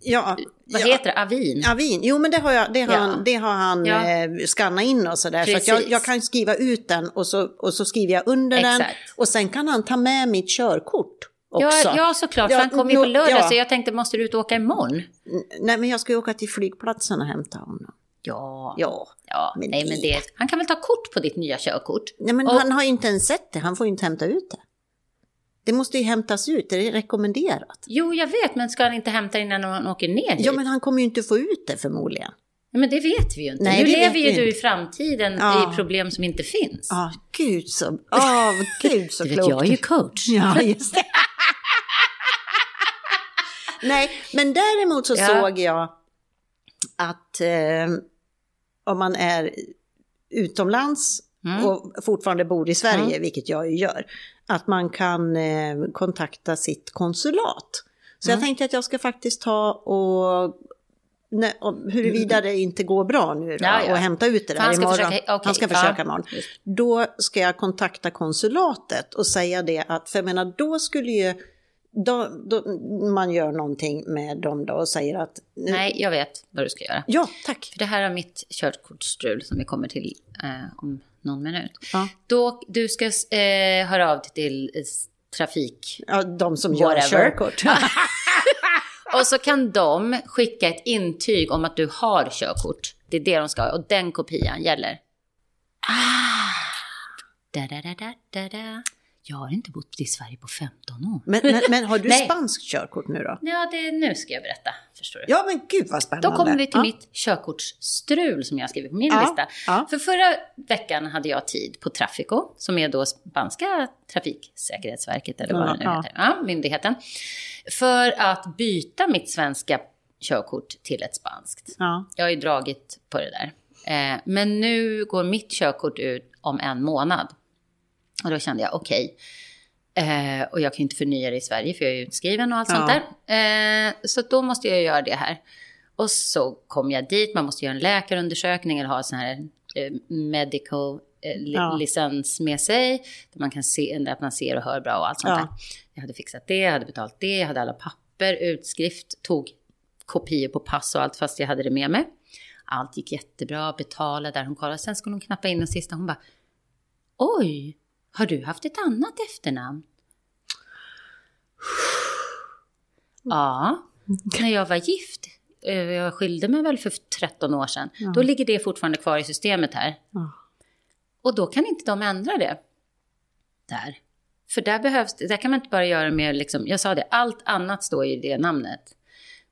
[SPEAKER 1] ja,
[SPEAKER 2] Vad
[SPEAKER 1] ja,
[SPEAKER 2] heter det? Avin?
[SPEAKER 1] Avin, jo men det har, jag, det har
[SPEAKER 2] Ja.
[SPEAKER 1] han, det har han
[SPEAKER 2] Ja.
[SPEAKER 1] eh, skannat in och sådär. Så att jag, jag kan skriva ut den och så, och så skriver jag under den.
[SPEAKER 2] Exakt.
[SPEAKER 1] Och sen kan han ta med mitt körkort också.
[SPEAKER 2] Ja, ja, såklart.
[SPEAKER 1] Ja,
[SPEAKER 2] han kommer ju på lördag,
[SPEAKER 1] ja.
[SPEAKER 2] så jag tänkte, måste du ut och åka imorgon?
[SPEAKER 1] Nej men jag ska ju åka till flygplatsen och hämta honom.
[SPEAKER 2] Ja.
[SPEAKER 1] Ja.
[SPEAKER 2] ja.
[SPEAKER 1] men
[SPEAKER 2] Nej, men
[SPEAKER 1] det-
[SPEAKER 2] det... Han kan väl ta kort på ditt nya körkort?
[SPEAKER 1] Nej men
[SPEAKER 2] Och-
[SPEAKER 1] han har ju inte ens sett det, han får ju inte hämta ut det. Det måste ju hämtas ut, det är rekommenderat.
[SPEAKER 2] Jo, jag vet, men ska han inte hämta innan han åker ner hit?
[SPEAKER 1] Ja men han kommer ju inte få ut det förmodligen.
[SPEAKER 2] Nej, men det vet vi ju inte.
[SPEAKER 1] Nej,
[SPEAKER 2] nu
[SPEAKER 1] det
[SPEAKER 2] lever ju du i framtiden
[SPEAKER 1] Ja.
[SPEAKER 2] i problem som inte finns.
[SPEAKER 1] Ja, gud så, ja gud så
[SPEAKER 2] du vet,
[SPEAKER 1] klokt.
[SPEAKER 2] jag är ju coach.
[SPEAKER 1] Ja, just det. Nej, men däremot så
[SPEAKER 2] Ja.
[SPEAKER 1] såg jag att eh, om man är utomlands
[SPEAKER 2] Mm.
[SPEAKER 1] och fortfarande bor i Sverige,
[SPEAKER 2] Mm.
[SPEAKER 1] vilket jag ju gör, att man kan eh, kontakta sitt konsulat. Så
[SPEAKER 2] Mm.
[SPEAKER 1] jag tänkte att jag ska faktiskt ta och Nej, huruvida det inte går bra nu då,
[SPEAKER 2] Ja, ja.
[SPEAKER 1] och hämta ut det där
[SPEAKER 2] han ska
[SPEAKER 1] imorgon.
[SPEAKER 2] försöka- okej,
[SPEAKER 1] han ska
[SPEAKER 2] ja,
[SPEAKER 1] försöka imorgon.
[SPEAKER 2] just.
[SPEAKER 1] Då ska jag kontakta konsulatet och säga det att, för jag menar då skulle ju, då, då, man gör någonting med dem då och säger att,
[SPEAKER 2] Nej, jag vet vad du ska göra.
[SPEAKER 1] ja tack.
[SPEAKER 2] För det här är mitt körkortsstrul som vi kommer till eh, om någon minut.
[SPEAKER 1] Ja.
[SPEAKER 2] Då, du ska eh, höra av dig till eh, trafik.
[SPEAKER 1] Ja, de som gör
[SPEAKER 2] Whatever.
[SPEAKER 1] körkort.
[SPEAKER 2] Och så kan de skicka ett intyg om att du har körkort. Det är det de ska ha och den kopian gäller. Ah! Da, da, da, da, da. Jag har inte bott i Sverige på 15 år.
[SPEAKER 1] Men, men, men har du spanskt körkort nu då?
[SPEAKER 2] Ja, det, nu ska jag berätta. Förstår du?
[SPEAKER 1] Ja men gud vad spännande.
[SPEAKER 2] Då kommer vi till
[SPEAKER 1] ja.
[SPEAKER 2] mitt körkortsstrul som jag har skrivit på min
[SPEAKER 1] Ja,
[SPEAKER 2] lista.
[SPEAKER 1] ja.
[SPEAKER 2] För förra veckan hade jag tid på Trafico, som är då spanska trafiksäkerhetsverket, eller vad det nu heter, ja, myndigheten. För att byta mitt svenska körkort till ett spanskt.
[SPEAKER 1] Ja.
[SPEAKER 2] Jag har ju dragit på det där. Eh, men nu går mitt körkort ut om en månad. Och då kände jag, okej. Eh, och jag kan ju inte förnya det i Sverige för jag är utskriven och allt
[SPEAKER 1] Ja.
[SPEAKER 2] sånt där. Eh, så då måste jag göra det här. Och så kom jag dit, man måste göra en läkarundersökning eller ha sån här eh, medical eh, li-
[SPEAKER 1] Ja.
[SPEAKER 2] licens med sig. Där man kan se, där man ser och hör bra och allt sånt
[SPEAKER 1] Ja.
[SPEAKER 2] där. Jag hade fixat det, jag hade betalt det, jag hade alla papper, utskrift, tog kopior på pass och allt fast jag hade det med mig. Allt gick jättebra, betalade där hon kollade. Sen skulle hon knappa in den sista, hon bara Oj, har du haft ett annat efternamn? Ja, när jag var gift, eh, jag skilde mig väl för 13 år sedan, då ligger det fortfarande kvar i systemet här.
[SPEAKER 1] Ja.
[SPEAKER 2] Och då kan inte de ändra det. Där. För där behövs det, där kan man inte bara göra med, liksom, jag sa det, allt annat står i det namnet.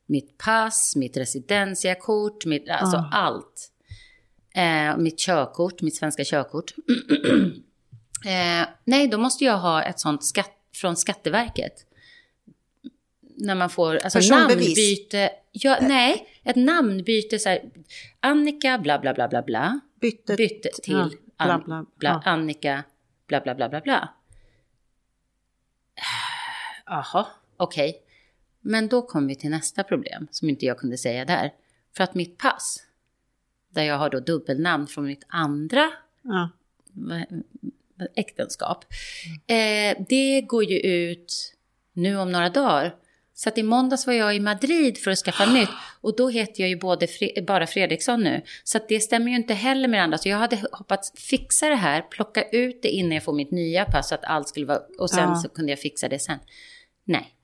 [SPEAKER 2] Mitt pass, mitt residensiakort, mitt, alltså
[SPEAKER 1] Ah.
[SPEAKER 2] allt. Eh, mitt körkort, mitt svenska körkort. eh, nej, då måste jag ha ett sånt skatt, från Skatteverket. När man får, alltså namnbyte. Ja, nej, ett namnbyte så här. Annika bla bla bla bla bla.
[SPEAKER 1] Bytte,
[SPEAKER 2] Bytte till
[SPEAKER 1] ja, bla, bla,
[SPEAKER 2] bla,
[SPEAKER 1] ja.
[SPEAKER 2] Annika bla bla bla bla bla. Jaha, okej. Men då kom vi till nästa problem som inte jag kunde säga där. För att mitt pass, där jag har då dubbelnamn från mitt andra
[SPEAKER 1] Ja.
[SPEAKER 2] Äktenskap. Eh, det går ju ut nu om några dagar. Så att i måndags var jag i Madrid för att skaffa nytt. Och då heter jag ju både Fre- bara Fredriksson nu. Så att det stämmer ju inte heller med det andra. Så jag hade hoppats fixa det här, plocka ut det innan jag får mitt nya pass. Så att allt skulle vara... Och sen
[SPEAKER 1] Ja.
[SPEAKER 2] så kunde jag fixa det sen. Nej.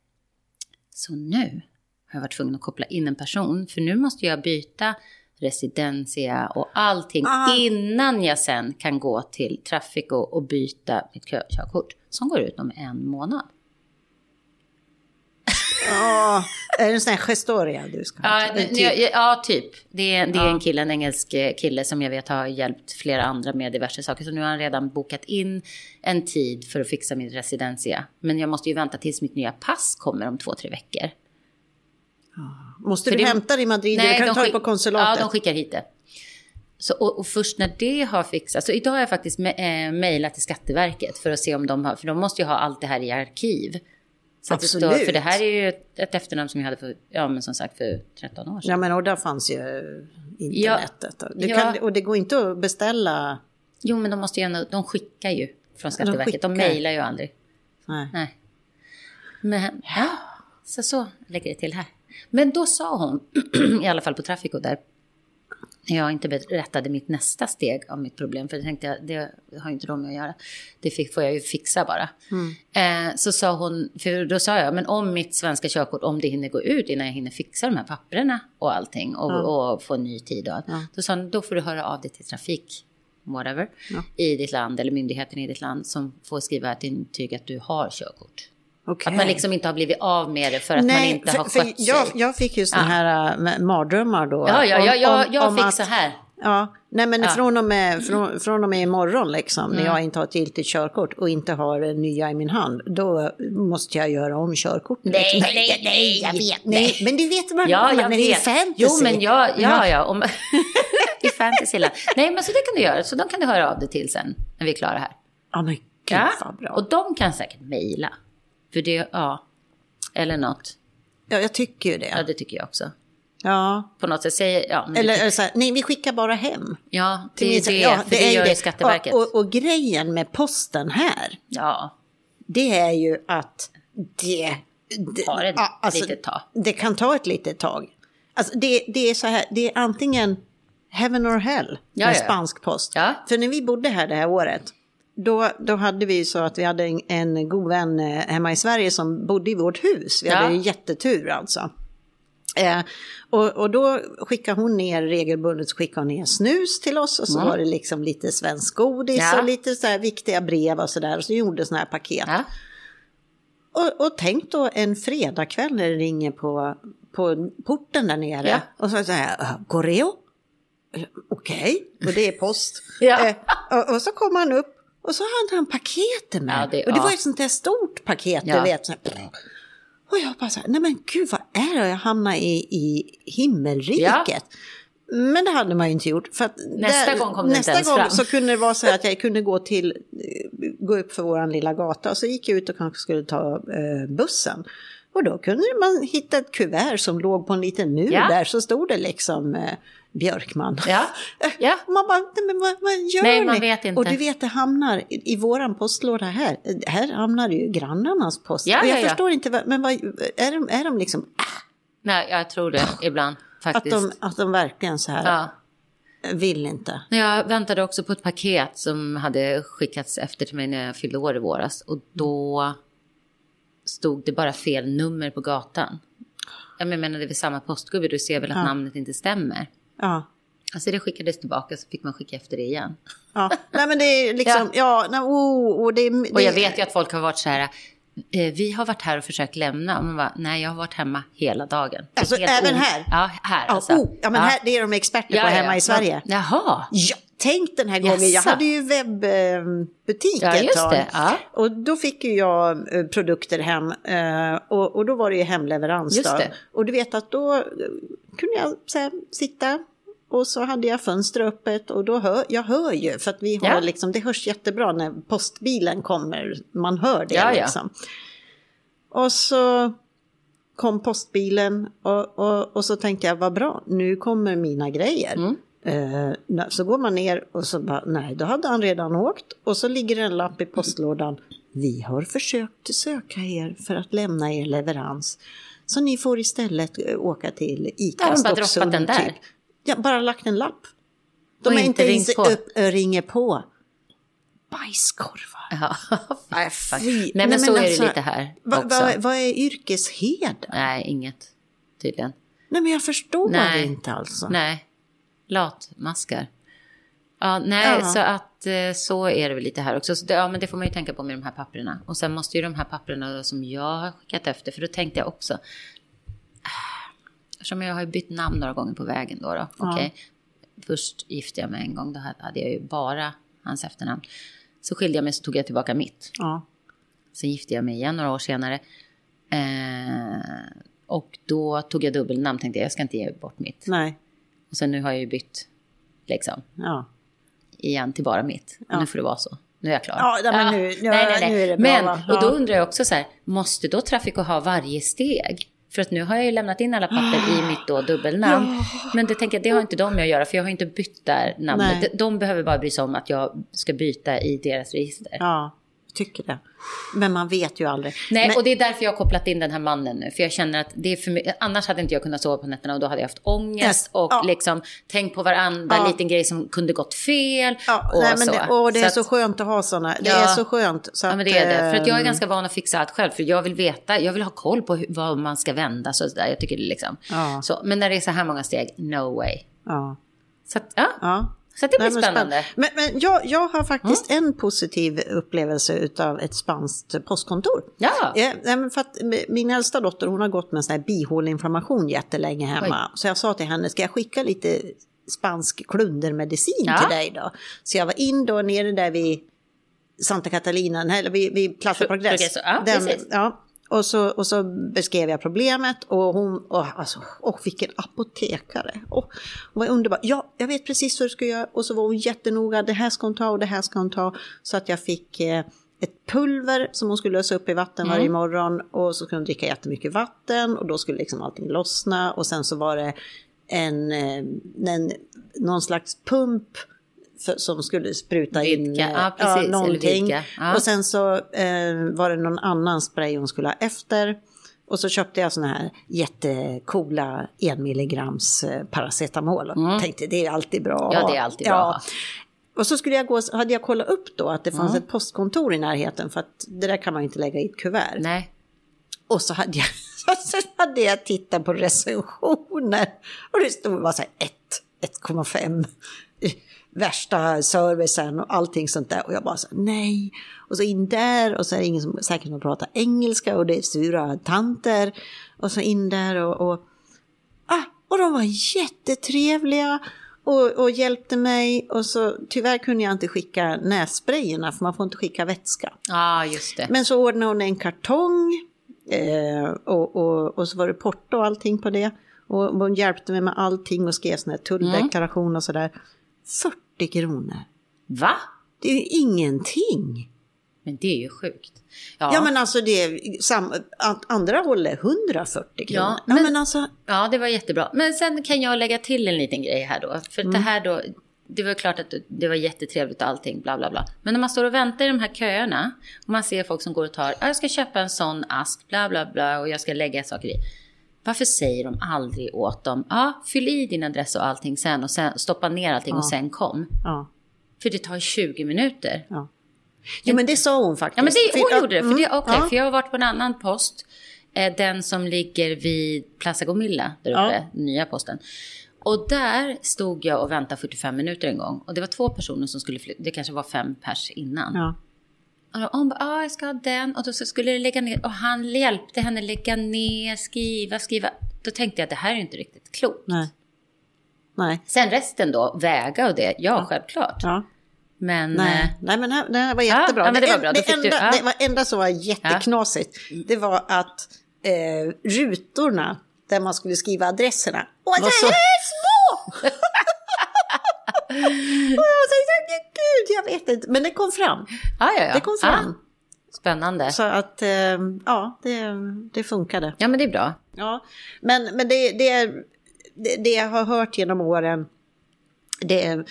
[SPEAKER 2] Så nu har jag varit tvungen att koppla in en person. För nu måste jag byta residentia och allting
[SPEAKER 1] Ah.
[SPEAKER 2] innan jag sen kan gå till Trafico och byta mitt kö- körkort. Som går ut om en månad.
[SPEAKER 1] Ja, är det en sån här gestoria du ska ha?
[SPEAKER 2] Ja,
[SPEAKER 1] Typ.
[SPEAKER 2] ja, typ. Det är, det är
[SPEAKER 1] Ja.
[SPEAKER 2] en kille, en engelsk eh, kille som jag vet har hjälpt flera andra med diverse saker. Så nu har han redan bokat in en tid för att fixa min residentia. Men jag måste ju vänta tills mitt nya pass kommer om två, tre veckor.
[SPEAKER 1] Måste
[SPEAKER 2] för
[SPEAKER 1] du
[SPEAKER 2] det-
[SPEAKER 1] hämta det i Madrid? eller kan du ta det på konsulatet?
[SPEAKER 2] Ja, de skickar hit det. Så, och, och först när det har fixats, så idag har jag faktiskt me- eh, mejlat till Skatteverket för att se om de har, för de måste ju ha allt det här i arkiv. Så att det står,
[SPEAKER 1] Absolut.
[SPEAKER 2] för det här är ju ett, ett efternamn som jag hade för, ja men som sagt för 13 år sedan.
[SPEAKER 1] Ja, men och där fanns ju internetet. Du
[SPEAKER 2] Ja.
[SPEAKER 1] kan, och det går inte att beställa...
[SPEAKER 2] Jo men de måste ju ändå, de skickar ju från Skatteverket, de,
[SPEAKER 1] skickar.
[SPEAKER 2] mejlar ju aldrig.
[SPEAKER 1] Nej.
[SPEAKER 2] Nej. Men, ja, så så lägger det till här. Men då sa hon, i alla fall på Trafico där, när jag inte berättade mitt nästa steg av mitt problem, för det tänkte jag, det har inte de med att göra. Det fick, får jag ju fixa bara. Eh, så sa hon, för då sa jag, men om mitt svenska körkort, om det hinner gå ut innan jag hinner fixa de här papperna och allting och, och få en ny tid. Och, allt, Då sa hon, då får du höra av dig till trafik, whatever, i ditt land eller myndigheten i ditt land som får skriva ett intyg att du har körkort.
[SPEAKER 1] Okej.
[SPEAKER 2] Att man liksom inte har blivit av med det för att man inte
[SPEAKER 1] för,
[SPEAKER 2] har skött
[SPEAKER 1] jag,
[SPEAKER 2] sig.
[SPEAKER 1] jag fick ju såna här äh, mardrömmar då.
[SPEAKER 2] Ja, ja, ja, jag, jag
[SPEAKER 1] om
[SPEAKER 2] fick
[SPEAKER 1] att-
[SPEAKER 2] så här.
[SPEAKER 1] Ja, nej men
[SPEAKER 2] Ja.
[SPEAKER 1] Från, och med, från, från och med imorgon liksom,
[SPEAKER 2] Mm.
[SPEAKER 1] när jag inte har ett giltigt körkort och inte har nya i min hand, då måste jag göra om körkortet.
[SPEAKER 2] Nej,
[SPEAKER 1] liksom.
[SPEAKER 2] nej, nej, jag vet.
[SPEAKER 1] Nej, men det vet man
[SPEAKER 2] Ja, jag
[SPEAKER 1] det är
[SPEAKER 2] vet.
[SPEAKER 1] fantasy.
[SPEAKER 2] Jo, men jag, ja, ja. Om, I Fantasyland. Nej, men så det kan du göra. Så de kan du höra av dig till sen när vi är klara här.
[SPEAKER 1] Ja, men gud vad bra.
[SPEAKER 2] Och de kan säkert mejla. För det, ja. Eller något.
[SPEAKER 1] Ja, jag tycker ju det.
[SPEAKER 2] Ja, det tycker jag också.
[SPEAKER 1] Ja.
[SPEAKER 2] På något sätt säger, ja.
[SPEAKER 1] Eller
[SPEAKER 2] det,
[SPEAKER 1] så här, nej, vi skickar bara hem.
[SPEAKER 2] ja, det är det.
[SPEAKER 1] ja,
[SPEAKER 2] det,
[SPEAKER 1] är
[SPEAKER 2] gör
[SPEAKER 1] det.
[SPEAKER 2] ju Skatteverket.
[SPEAKER 1] Och, och, och grejen med posten här,
[SPEAKER 2] ja,
[SPEAKER 1] det är ju att det... det
[SPEAKER 2] Tar ett
[SPEAKER 1] ja, alltså,
[SPEAKER 2] litet tag.
[SPEAKER 1] Det kan ta ett litet tag. Alltså det, det är så här, det är antingen heaven or hell
[SPEAKER 2] Ja,
[SPEAKER 1] med
[SPEAKER 2] ja.
[SPEAKER 1] spansk post.
[SPEAKER 2] Ja.
[SPEAKER 1] För när vi bodde här det här året, då, då hade vi så att vi hade en, en god vän eh, hemma i Sverige som bodde i vårt hus. Vi
[SPEAKER 2] Ja.
[SPEAKER 1] hade jättetur alltså. Eh, och, och då skickade hon ner regelbundet skickade hon ner snus till oss och så var det liksom lite svensk godis
[SPEAKER 2] Mm. Ja.
[SPEAKER 1] och lite så här viktiga brev och så där. Och så gjorde sådana här paket.
[SPEAKER 2] ja.
[SPEAKER 1] Och, och tänk då en fredagkväll när det ringer på, på porten där nere.
[SPEAKER 2] Ja.
[SPEAKER 1] Och så säger jag? Eh, Okej, och det är post. Eh, och, och så kom han upp och så hade han paketet med.
[SPEAKER 2] Ja, det-
[SPEAKER 1] och det
[SPEAKER 2] ja.
[SPEAKER 1] var ett sånt där stort paket,
[SPEAKER 2] Ja.
[SPEAKER 1] du vet. Så här, och jag bara så här, nej men gud vad är det? Jag hamnar i, i himmelriket. Men det hade man ju inte gjort. För
[SPEAKER 2] Nästa gång kom det inte
[SPEAKER 1] nästa
[SPEAKER 2] ens
[SPEAKER 1] gång
[SPEAKER 2] fram.
[SPEAKER 1] så kunde det vara så här att jag kunde gå till, eh, gå upp för våran lilla gata och så gick jag ut och kanske skulle ta eh, bussen. Och då kunde man hitta ett kuvert som låg på en liten mur
[SPEAKER 2] Ja.
[SPEAKER 1] där så stod det liksom eh, Björkman.
[SPEAKER 2] Ja. Ja.
[SPEAKER 1] Man bara, men vad, vad gör
[SPEAKER 2] Nej,
[SPEAKER 1] ni?
[SPEAKER 2] man vet inte.
[SPEAKER 1] Och du vet, det hamnar i, i våran postlåda här. Här hamnar ju grannarnas post.
[SPEAKER 2] Ja,
[SPEAKER 1] och jag
[SPEAKER 2] ja, ja.
[SPEAKER 1] förstår inte, vad- men vad, är, de, är de liksom,
[SPEAKER 2] Nej, jag tror det ibland
[SPEAKER 1] att
[SPEAKER 2] faktiskt.
[SPEAKER 1] de, att de verkligen så här
[SPEAKER 2] Ja.
[SPEAKER 1] vill inte?
[SPEAKER 2] Jag väntade också på ett paket som hade skickats efter till mig när jag fyllde år i våras. Och då stod det bara fel nummer på gatan. Jag menar, det är väl samma postgubbe, du ser väl att namnet inte stämmer.
[SPEAKER 1] Ja.
[SPEAKER 2] Alltså det skickades tillbaka så fick man skicka efter det igen.
[SPEAKER 1] Ja, nej men det är liksom, ja, nej, oh, och det, det
[SPEAKER 2] Och jag vet ju att folk har varit så här, eh, vi har varit här och försökt lämna. Och man bara, nej jag har varit hemma hela dagen.
[SPEAKER 1] Alltså, även här?
[SPEAKER 2] Ja, här
[SPEAKER 1] Ja,
[SPEAKER 2] alltså.
[SPEAKER 1] oh, ja men Här, det är de experter på hemma i Sverige.
[SPEAKER 2] Jaha.
[SPEAKER 1] Ja, tänk den här gången, jag
[SPEAKER 2] Jaså?
[SPEAKER 1] hade ju webbutik
[SPEAKER 2] Ja,
[SPEAKER 1] ett tag.
[SPEAKER 2] ja.
[SPEAKER 1] Och då fick ju jag eh, produkter hem eh, och, och då var det ju hemleverans.
[SPEAKER 2] Just
[SPEAKER 1] då.
[SPEAKER 2] det.
[SPEAKER 1] Och du vet att då kunde jag så här, sitta och så hade jag fönster öppet och då hör jag hör ju för att vi har
[SPEAKER 2] Ja.
[SPEAKER 1] liksom, det hörs jättebra när postbilen kommer, man hör det
[SPEAKER 2] Ja, ja.
[SPEAKER 1] liksom. Och så kom postbilen och, och, och så tänkte jag vad bra, nu kommer mina grejer.
[SPEAKER 2] Mm.
[SPEAKER 1] Eh, så går man ner och så bara, nej, då hade han redan åkt. Och så ligger en lapp i postlådan. Vi har försökt söka er för att lämna er leverans. Så ni får istället eh, åka till ICA
[SPEAKER 2] Har de bara
[SPEAKER 1] Stocksund,
[SPEAKER 2] droppat den där?
[SPEAKER 1] Typ. Ja, bara lagt en lapp. De
[SPEAKER 2] Och
[SPEAKER 1] har
[SPEAKER 2] inte
[SPEAKER 1] ens
[SPEAKER 2] på?
[SPEAKER 1] upp, äh, ringer på. Bajskorvar.
[SPEAKER 2] Ja,
[SPEAKER 1] Nej, fy.
[SPEAKER 2] Nej, men så är det
[SPEAKER 1] alltså,
[SPEAKER 2] lite här
[SPEAKER 1] vad-
[SPEAKER 2] också.
[SPEAKER 1] vad- vad är yrkesheder?
[SPEAKER 2] Nej, inget tydligen.
[SPEAKER 1] Nej, men jag förstår
[SPEAKER 2] Nej.
[SPEAKER 1] inte alltså.
[SPEAKER 2] Nej, latmaskar. Ja, nej,
[SPEAKER 1] Ja.
[SPEAKER 2] så att eh, så är det väl lite här också. Så det, ja, men det får man ju tänka på med de här papperna. Och sen måste ju de här papperna som jag har skickat efter, för då tänkte jag också. ah, Eftersom jag har bytt namn några gånger på vägen då. då okej. Först gifte jag mig en gång, då hade jag ju bara hans efternamn. Så skilde jag mig så tog jag tillbaka mitt.
[SPEAKER 1] Ja.
[SPEAKER 2] Sen gifte jag mig igen några år senare. Eh, och då tog jag dubbelnamn, tänkte jag, jag ska inte ge bort mitt.
[SPEAKER 1] Nej.
[SPEAKER 2] Och sen nu har jag ju bytt, liksom,
[SPEAKER 1] Ja.
[SPEAKER 2] Igen till bara mitt. Och Nu får det vara så. Nu är jag klar.
[SPEAKER 1] Ja, nej, men nu- ja, nu är det bra,
[SPEAKER 2] Men,
[SPEAKER 1] va?
[SPEAKER 2] och då
[SPEAKER 1] Ja.
[SPEAKER 2] undrar jag också så här, måste då Traffico ha varje steg? För att nu har jag ju lämnat in alla papper i mitt då dubbelnamn. Men det tänker jag, det har inte de med att göra, för jag har inte bytt där namnet.
[SPEAKER 1] Nej.
[SPEAKER 2] De, de behöver bara bry sig om att jag ska byta i deras register.
[SPEAKER 1] Ja, tycker det. Men man vet ju aldrig.
[SPEAKER 2] Nej,
[SPEAKER 1] Men,
[SPEAKER 2] och det är därför jag har kopplat in den här mannen nu. För jag känner att det är för mycket. Annars hade inte jag kunnat sova på nätterna och då hade jag haft ångest och
[SPEAKER 1] Ja.
[SPEAKER 2] liksom tänkt på varandra
[SPEAKER 1] Ja.
[SPEAKER 2] liten grej som kunde gått fel.
[SPEAKER 1] ja,
[SPEAKER 2] och
[SPEAKER 1] nej,
[SPEAKER 2] så.
[SPEAKER 1] det, och det är så,
[SPEAKER 2] att-
[SPEAKER 1] skönt att ha sådana. Det
[SPEAKER 2] Ja.
[SPEAKER 1] är så skönt. Så
[SPEAKER 2] Ja, men det är det. För att jag är
[SPEAKER 1] ehm,
[SPEAKER 2] ganska van att fixa allt själv. För jag vill veta, jag vill ha koll på hur, vad man ska vända. Så där. Jag tycker det liksom.
[SPEAKER 1] Ja.
[SPEAKER 2] Så, men när det är så här många steg, no way.
[SPEAKER 1] Ja.
[SPEAKER 2] Så att, ja.
[SPEAKER 1] ja.
[SPEAKER 2] Så det blir
[SPEAKER 1] Nej, men
[SPEAKER 2] spännande. Mm.
[SPEAKER 1] Men, men jag, jag har faktiskt en positiv upplevelse av ett spanskt postkontor.
[SPEAKER 2] Ja.
[SPEAKER 1] Men för att min äldsta dotter hon har gått med sån här bihåleinflammation jättelänge hemma. Så jag sa till henne, ska jag skicka lite spansk klundermedicin
[SPEAKER 2] Ja.
[SPEAKER 1] till dig då? Så jag var in då nere där vid Santa Catalina, eller vid, vid Plaza
[SPEAKER 2] Pro-
[SPEAKER 1] Progress.
[SPEAKER 2] Ja,
[SPEAKER 1] Den, ja. Och så, och så beskrev jag problemet och hon, och, alltså, och vilken apotekare. Och, hon var underbar. Ja, jag vet precis vad du ska göra. Och så var hon jättenoga, det här ska hon ta och det här ska hon ta. Så att jag fick eh, ett pulver som hon skulle lösa upp i vatten varje morgon. Och så skulle hon dricka jättemycket vatten och då skulle liksom allting lossna. Och sen så var det en, eh, en någon slags pump som skulle spruta in
[SPEAKER 2] Vidga,
[SPEAKER 1] eh,
[SPEAKER 2] ja, precis, eller
[SPEAKER 1] någonting.
[SPEAKER 2] ja.
[SPEAKER 1] Och sen så eh, var det någon annan spray hon skulle ha efter. Och så köpte jag såna här jättekola en milligrams eh, paracetamol. Och tänkte det är alltid bra.
[SPEAKER 2] Mm. Ja, det är alltid bra.
[SPEAKER 1] Ja. Och så skulle jag gå, hade jag kollat upp då att det fanns ett postkontor i närheten för att det där kan man ju inte lägga i ett kuvert.
[SPEAKER 2] Nej.
[SPEAKER 1] Och så hade jag, så hade jag tittat på recensioner och det stod bara så här 1, 1,5 värsta servicen och allting sånt där. Och jag bara så nej. Och så in där och så är det ingen som säkert som pratar engelska och det är sura tanter. Och så in där och, och, ah, och de var jättetrevliga. Och, och hjälpte mig och så tyvärr kunde jag inte skicka nässprayerna för man får inte skicka vätska.
[SPEAKER 2] Ja, just det.
[SPEAKER 1] Men så ordnade hon en kartong eh, och, och, och så var det porto och allting på det. Och hon hjälpte mig med allting och skrev sån här tulldeklaration och sådär. 40 kronor.
[SPEAKER 2] Va?
[SPEAKER 1] Det är ju ingenting.
[SPEAKER 2] Men det är ju sjukt. Ja,
[SPEAKER 1] Ja, men alltså det är sam, an- andra hållet 140 kronor.
[SPEAKER 2] Ja,
[SPEAKER 1] Ja,
[SPEAKER 2] men-
[SPEAKER 1] men, alltså,
[SPEAKER 2] Ja, det var jättebra. Men sen kan jag lägga till en liten grej här då. För
[SPEAKER 1] Mm.
[SPEAKER 2] det här då, det var klart att det var jättetrevligt och allting, bla bla bla. Men när man står och väntar i de här köerna och man ser folk som går och tar, "Ja, jag ska köpa en sån ask, bla bla bla och jag ska lägga saker i. Varför säger de aldrig åt dem, ja, fyll i din adress och allting sen och sen stoppa ner allting och sen kom.
[SPEAKER 1] ja.
[SPEAKER 2] För det tar 20 minuter.
[SPEAKER 1] ja. Jo, men det sa hon faktiskt.
[SPEAKER 2] Ja, men det, hon gjorde det. För,
[SPEAKER 1] mm,
[SPEAKER 2] det, okej,
[SPEAKER 1] ja.
[SPEAKER 2] för jag har varit på en annan post. Eh, den som ligger vid Plaza Gomilla, där
[SPEAKER 1] Ja.
[SPEAKER 2] uppe, nya posten. Och där stod jag och väntade 45 minuter en gång. Och det var två personer som skulle flytta. Det kanske var fem pers innan.
[SPEAKER 1] Ja.
[SPEAKER 2] Och hon bara, ah, jag ska ha den. Och då skulle det lägga ner. Och han hjälpte henne lägga ner, skriva, skriva. Då tänkte jag det här är inte riktigt klokt.
[SPEAKER 1] Nej. Nej.
[SPEAKER 2] Sen resten då, väga och det. Ja, självklart.
[SPEAKER 1] Ja.
[SPEAKER 2] Men...
[SPEAKER 1] Nej,
[SPEAKER 2] eh,
[SPEAKER 1] nej men det här var jättebra.
[SPEAKER 2] ja, det var bra.
[SPEAKER 1] Det,
[SPEAKER 2] fick du-
[SPEAKER 1] enda,
[SPEAKER 2] ja.
[SPEAKER 1] det var enda som var jätteknasigt, det var att eh, rutorna där man skulle skriva adresserna var så små! och jag tänkte, gud, jag vet inte. Men det kom fram.
[SPEAKER 2] Ja, ja, ja.
[SPEAKER 1] Det kom fram.
[SPEAKER 2] Ah, spännande.
[SPEAKER 1] Så att, eh, ja, det, det funkade.
[SPEAKER 2] Ja, men det är bra.
[SPEAKER 1] Ja, men, men det, det, det, det jag har hört genom åren, det är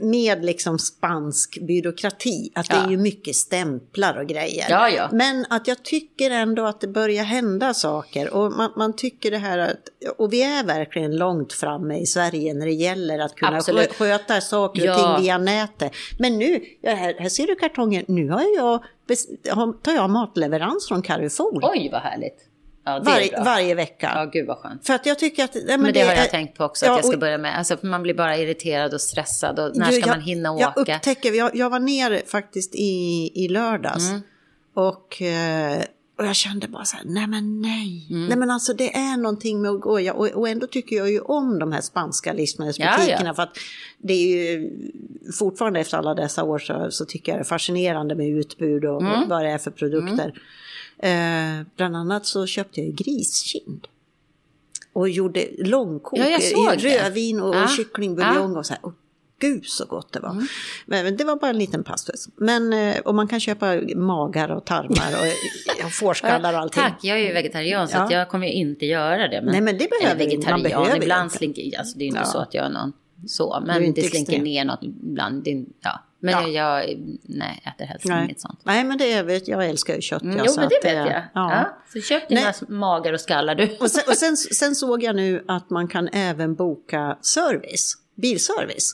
[SPEAKER 1] med liksom spansk byråkrati, att det
[SPEAKER 2] Ja.
[SPEAKER 1] är ju mycket stämplar och grejer.
[SPEAKER 2] Ja, ja.
[SPEAKER 1] Men att jag tycker ändå att det börjar hända saker och man, man tycker det här att, och vi är verkligen långt framme i Sverige när det gäller att kunna
[SPEAKER 2] Absolut.
[SPEAKER 1] sköta saker och ting via nätet. Men nu, här, här ser du kartongen, nu har jag, tar jag matleverans från Carrefour
[SPEAKER 2] Oj, vad härligt. Ja, det är
[SPEAKER 1] varje, vecka.
[SPEAKER 2] Ja, gud vad skönt.
[SPEAKER 1] För att jag tycker att... ja,
[SPEAKER 2] Men det, har jag
[SPEAKER 1] är-
[SPEAKER 2] tänkt på också,
[SPEAKER 1] ja,
[SPEAKER 2] att jag ska
[SPEAKER 1] och-
[SPEAKER 2] börja med. Alltså, man blir bara irriterad och stressad och när
[SPEAKER 1] du,
[SPEAKER 2] ska
[SPEAKER 1] jag-
[SPEAKER 2] man hinna
[SPEAKER 1] Jag
[SPEAKER 2] åka?
[SPEAKER 1] upptäcker, jag, jag var nere faktiskt i, i lördags.
[SPEAKER 2] Mm.
[SPEAKER 1] Och, eh, och jag kände bara så här, nej men nej.
[SPEAKER 2] Mm.
[SPEAKER 1] Nej men alltså det är någonting med att gå. Jag, och, och ändå tycker jag ju om de här spanska livsmedelsbutikerna.
[SPEAKER 2] Ja, ja.
[SPEAKER 1] För att det är ju fortfarande efter alla dessa år så, så tycker jag det är fascinerande med utbud och,
[SPEAKER 2] Mm.
[SPEAKER 1] och vad det är för produkter. Eh, bland annat så köpte jag ju griskind. Och gjorde långkok
[SPEAKER 2] Ja,
[SPEAKER 1] i
[SPEAKER 2] det.
[SPEAKER 1] rödvin och
[SPEAKER 2] Ja.
[SPEAKER 1] kycklingbuljong och så här. Och gud så gott det var.
[SPEAKER 2] Mm.
[SPEAKER 1] Men det var bara en liten passus. Men, eh, och man kan köpa magar och tarmar och, och fårskallar och allting.
[SPEAKER 2] Tack, jag är ju vegetarian så
[SPEAKER 1] Ja.
[SPEAKER 2] jag kommer ju inte göra det. Men,
[SPEAKER 1] Nej, men det behöver
[SPEAKER 2] eller
[SPEAKER 1] vi- man
[SPEAKER 2] vegetarian,
[SPEAKER 1] behöver
[SPEAKER 2] ibland
[SPEAKER 1] inte.
[SPEAKER 2] slinker, alltså det är inte
[SPEAKER 1] Ja.
[SPEAKER 2] så att jag är någon så, men
[SPEAKER 1] inte
[SPEAKER 2] det slinker
[SPEAKER 1] extrem.
[SPEAKER 2] ner något ibland. Det, ja. Men
[SPEAKER 1] Ja.
[SPEAKER 2] jag, jag nej, äter helst
[SPEAKER 1] Nej.
[SPEAKER 2] inget sånt.
[SPEAKER 1] Nej, men det är, vet- jag älskar ju kött.
[SPEAKER 2] Mm,
[SPEAKER 1] jag,
[SPEAKER 2] jo, men det vet jag. Ja.
[SPEAKER 1] Ja.
[SPEAKER 2] Så köp dina
[SPEAKER 1] Nej.
[SPEAKER 2] magar och skallar du.
[SPEAKER 1] Och, sen, och sen, sen såg jag nu att man kan även boka service, bilservice,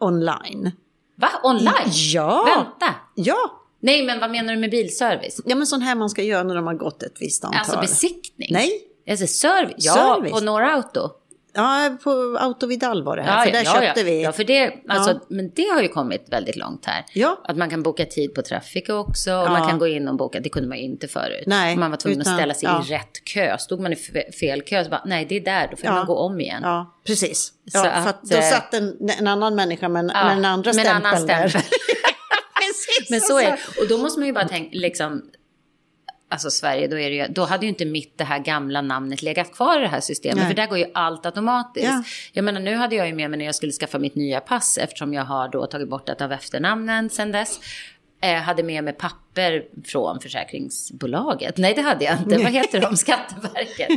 [SPEAKER 1] online.
[SPEAKER 2] Va? Online?
[SPEAKER 1] Ja!
[SPEAKER 2] Vänta!
[SPEAKER 1] Ja!
[SPEAKER 2] Nej, men vad menar du med bilservice?
[SPEAKER 1] Ja, men sån här man ska göra när de har gått ett visst antal.
[SPEAKER 2] Alltså besiktning?
[SPEAKER 1] Nej,
[SPEAKER 2] Alltså service? Ja,
[SPEAKER 1] Service.
[SPEAKER 2] på några auto.
[SPEAKER 1] Ja, på Auto Vidal var det här,
[SPEAKER 2] Ja,
[SPEAKER 1] för där
[SPEAKER 2] ja,
[SPEAKER 1] köpte
[SPEAKER 2] ja.
[SPEAKER 1] vi.
[SPEAKER 2] Ja, för det, alltså, men det har ju kommit väldigt långt här.
[SPEAKER 1] Ja.
[SPEAKER 2] Att man kan boka tid på Traffic också. Och man kan gå in och boka. Det kunde man ju inte förut.
[SPEAKER 1] Nej,
[SPEAKER 2] man var tvungen
[SPEAKER 1] utan-
[SPEAKER 2] att ställa sig i rätt kö. Stod man i fe- fel kö så bara, nej det är där, då får man gå om igen.
[SPEAKER 1] Ja, precis.
[SPEAKER 2] Så
[SPEAKER 1] för
[SPEAKER 2] att,
[SPEAKER 1] då
[SPEAKER 2] eh,
[SPEAKER 1] satt en, en annan människa med, en- med en andra
[SPEAKER 2] annan stämpel.
[SPEAKER 1] precis.
[SPEAKER 2] Men så är det. Och då måste man ju bara tänka, liksom, alltså Sverige, då, är det ju, då hade ju inte mitt det här gamla namnet legat kvar i det här systemet.
[SPEAKER 1] Nej.
[SPEAKER 2] För där går ju allt automatiskt.
[SPEAKER 1] Ja.
[SPEAKER 2] Jag menar nu hade jag ju med mig när jag skulle skaffa mitt nya pass eftersom jag har då tagit bort ett av efternamnen sen dess. Eh, hade med mig papper från försäkringsbolaget. Nej, det hade jag inte. Vad heter de? Skatteverket.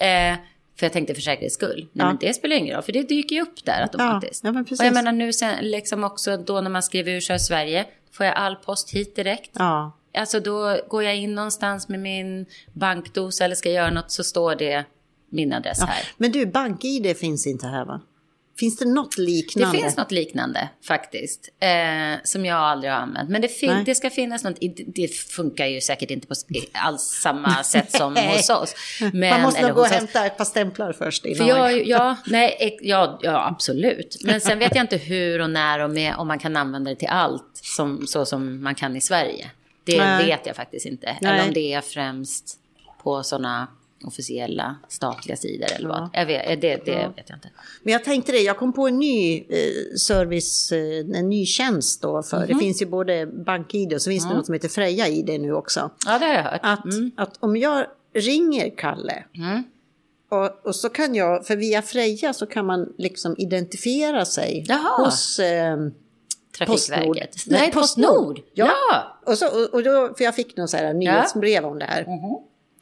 [SPEAKER 2] Eh, för jag tänkte för säkerhets skull. Nej,
[SPEAKER 1] Ja.
[SPEAKER 2] men det spelar ingen roll, för det dyker ju upp där automatiskt.
[SPEAKER 1] ja, precis.
[SPEAKER 2] och jag menar nu sen, liksom också då när man skriver ur sig Sverige, får jag all post hit direkt.
[SPEAKER 1] Ja.
[SPEAKER 2] Alltså då går jag in någonstans med min bankdosa eller ska göra något så står det min adress
[SPEAKER 1] Ja.
[SPEAKER 2] här.
[SPEAKER 1] Men du, bank-id finns inte här va? Finns det något
[SPEAKER 2] Det
[SPEAKER 1] liknande?
[SPEAKER 2] finns något liknande faktiskt, eh, som jag aldrig har använt. Men det, fin- det ska finnas något, det- det funkar ju säkert inte på alls samma sätt som hos oss. Men,
[SPEAKER 1] Man måste nog gå och hämta ett par stämplar först innan
[SPEAKER 2] För jag, ja, nej, ja, ja, absolut. Men sen vet jag inte hur och när och med, om man kan använda det till allt som, så som man kan i Sverige. Det
[SPEAKER 1] Nej.
[SPEAKER 2] vet jag faktiskt inte.
[SPEAKER 1] Nej.
[SPEAKER 2] Eller om det är främst på sådana officiella statliga sidor eller vad. Jag vet, det det vet jag inte.
[SPEAKER 1] Men jag tänkte det, jag kom på en ny eh, service, eh, en ny tjänst då för.
[SPEAKER 2] Mhm.
[SPEAKER 1] Det finns ju både bank-id och så finns det något som heter Freja-id nu också.
[SPEAKER 2] Ja, det har jag hört.
[SPEAKER 1] Att, att om jag ringer Kalle
[SPEAKER 2] Mm.
[SPEAKER 1] och, och så kan jag, för via Freja så kan man liksom identifiera sig
[SPEAKER 2] Jaha.
[SPEAKER 1] hos eh,
[SPEAKER 2] Trafikverket.
[SPEAKER 1] Postnord.
[SPEAKER 2] Nej, Postnord. Ja.
[SPEAKER 1] Ja. Och, så, och, och då, för jag fick någon så här nyhetsbrev om det här.
[SPEAKER 2] Mhm.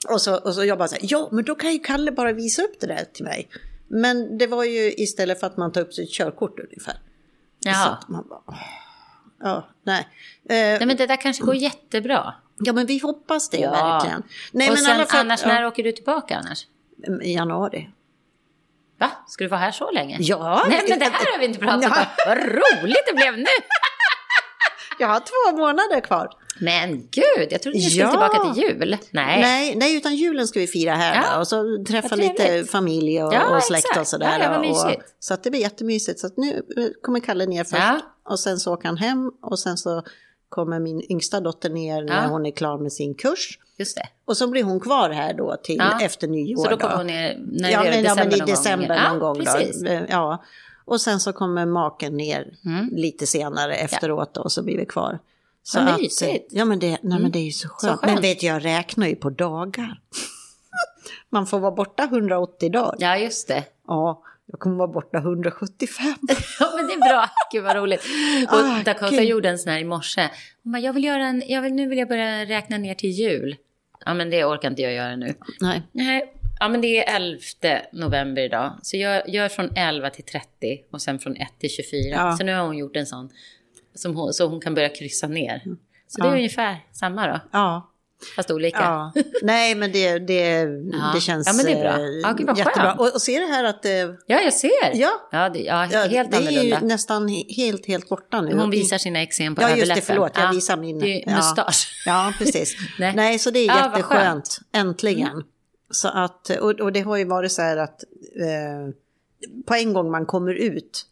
[SPEAKER 1] Och, så, och så jag bara så här, ja men då kan ju Kalle bara visa upp det där till mig. Men det var ju istället för att man tar upp sitt körkort ungefär. Att man bara, åh. ja, nej. Eh,
[SPEAKER 2] Nej, men det där kanske går jättebra.
[SPEAKER 1] ja men vi hoppas det
[SPEAKER 2] Ja.
[SPEAKER 1] verkligen. Nej,
[SPEAKER 2] och
[SPEAKER 1] men
[SPEAKER 2] sen
[SPEAKER 1] fall,
[SPEAKER 2] annars,
[SPEAKER 1] ja,
[SPEAKER 2] när åker du tillbaka annars?
[SPEAKER 1] I januari.
[SPEAKER 2] Va? Ska du vara här så länge?
[SPEAKER 1] Ja.
[SPEAKER 2] Nej, men det här har vi inte pratat
[SPEAKER 1] Ja.
[SPEAKER 2] om. Vad roligt det blev nu!
[SPEAKER 1] Jag har två månader kvar.
[SPEAKER 2] Men gud, jag trodde ni skulle
[SPEAKER 1] Ja.
[SPEAKER 2] tillbaka till jul. Nej.
[SPEAKER 1] Nej, nej, utan julen ska vi fira här
[SPEAKER 2] Ja.
[SPEAKER 1] och så träffa lite familj och,
[SPEAKER 2] Ja,
[SPEAKER 1] och släkt
[SPEAKER 2] exakt.
[SPEAKER 1] och sådär.
[SPEAKER 2] Ja,
[SPEAKER 1] och, så att det blir jättemysigt. Så att nu kommer Kalle ner först och sen så åker han hem och sen så kommer min yngsta dotter ner när
[SPEAKER 2] Ja.
[SPEAKER 1] hon är klar med sin kurs.
[SPEAKER 2] Just det.
[SPEAKER 1] Och så blir hon kvar här då till
[SPEAKER 2] Ja.
[SPEAKER 1] efter nyår.
[SPEAKER 2] Så då kommer hon ner, när
[SPEAKER 1] ja, men, ja, men i
[SPEAKER 2] gång.
[SPEAKER 1] december någon gång.
[SPEAKER 2] Precis.
[SPEAKER 1] Då. Eh, Ja. Och sen så kommer maken ner
[SPEAKER 2] Mm.
[SPEAKER 1] lite senare efteråt då, och så blir vi kvar. Så
[SPEAKER 2] Vad
[SPEAKER 1] att,
[SPEAKER 2] mysigt. Mm.
[SPEAKER 1] Ja men det, nej, men det är ju så skönt.
[SPEAKER 2] skönt.
[SPEAKER 1] Men vet jag räknar ju på dagar. Man får vara borta 180 dagar.
[SPEAKER 2] Ja, just det.
[SPEAKER 1] Ja, jag kommer vara borta 175.
[SPEAKER 2] Ja, men det är bra. Gud vad roligt. Och
[SPEAKER 1] Ah,
[SPEAKER 2] Dakota
[SPEAKER 1] gud.
[SPEAKER 2] gjorde en sån här i morse. Hon bara, jag vill göra en, jag vill, nu vill jag börja räkna ner till jul. Ja, men det orkar inte jag göra nu.
[SPEAKER 1] Nej.
[SPEAKER 2] Nej, ja men det är 11 november idag. Så jag gör från 11 till 30 och sen från 1 till 24.
[SPEAKER 1] Ja.
[SPEAKER 2] Så nu har hon gjort en sån som hon, så hon kan börja kryssa ner. Så det är
[SPEAKER 1] Ja.
[SPEAKER 2] ungefär samma då,
[SPEAKER 1] Ja.
[SPEAKER 2] Fast olika.
[SPEAKER 1] Ja, nej men det, det,
[SPEAKER 2] Ja.
[SPEAKER 1] det känns
[SPEAKER 2] Ja, men det är bra.
[SPEAKER 1] eh,
[SPEAKER 2] Ja,
[SPEAKER 1] jättebra. Och, och se det här att eh,
[SPEAKER 2] Ja, jag ser.
[SPEAKER 1] Ja.
[SPEAKER 2] ja, det, ja,
[SPEAKER 1] ja,
[SPEAKER 2] helt
[SPEAKER 1] det är ju
[SPEAKER 2] annorlunda.
[SPEAKER 1] nästan he- helt, helt borta nu.
[SPEAKER 2] Hon visar sina eksem på
[SPEAKER 1] Ja, just det,
[SPEAKER 2] överläppen.
[SPEAKER 1] förlåt, jag
[SPEAKER 2] Ja,
[SPEAKER 1] visar min.
[SPEAKER 2] Det är
[SPEAKER 1] ja.
[SPEAKER 2] mustasch.
[SPEAKER 1] Ja, precis.
[SPEAKER 2] Nej.
[SPEAKER 1] Nej. så det är jätteskönt, äntligen. Så att, och, och det har ju varit så här att eh, på en gång man kommer ut,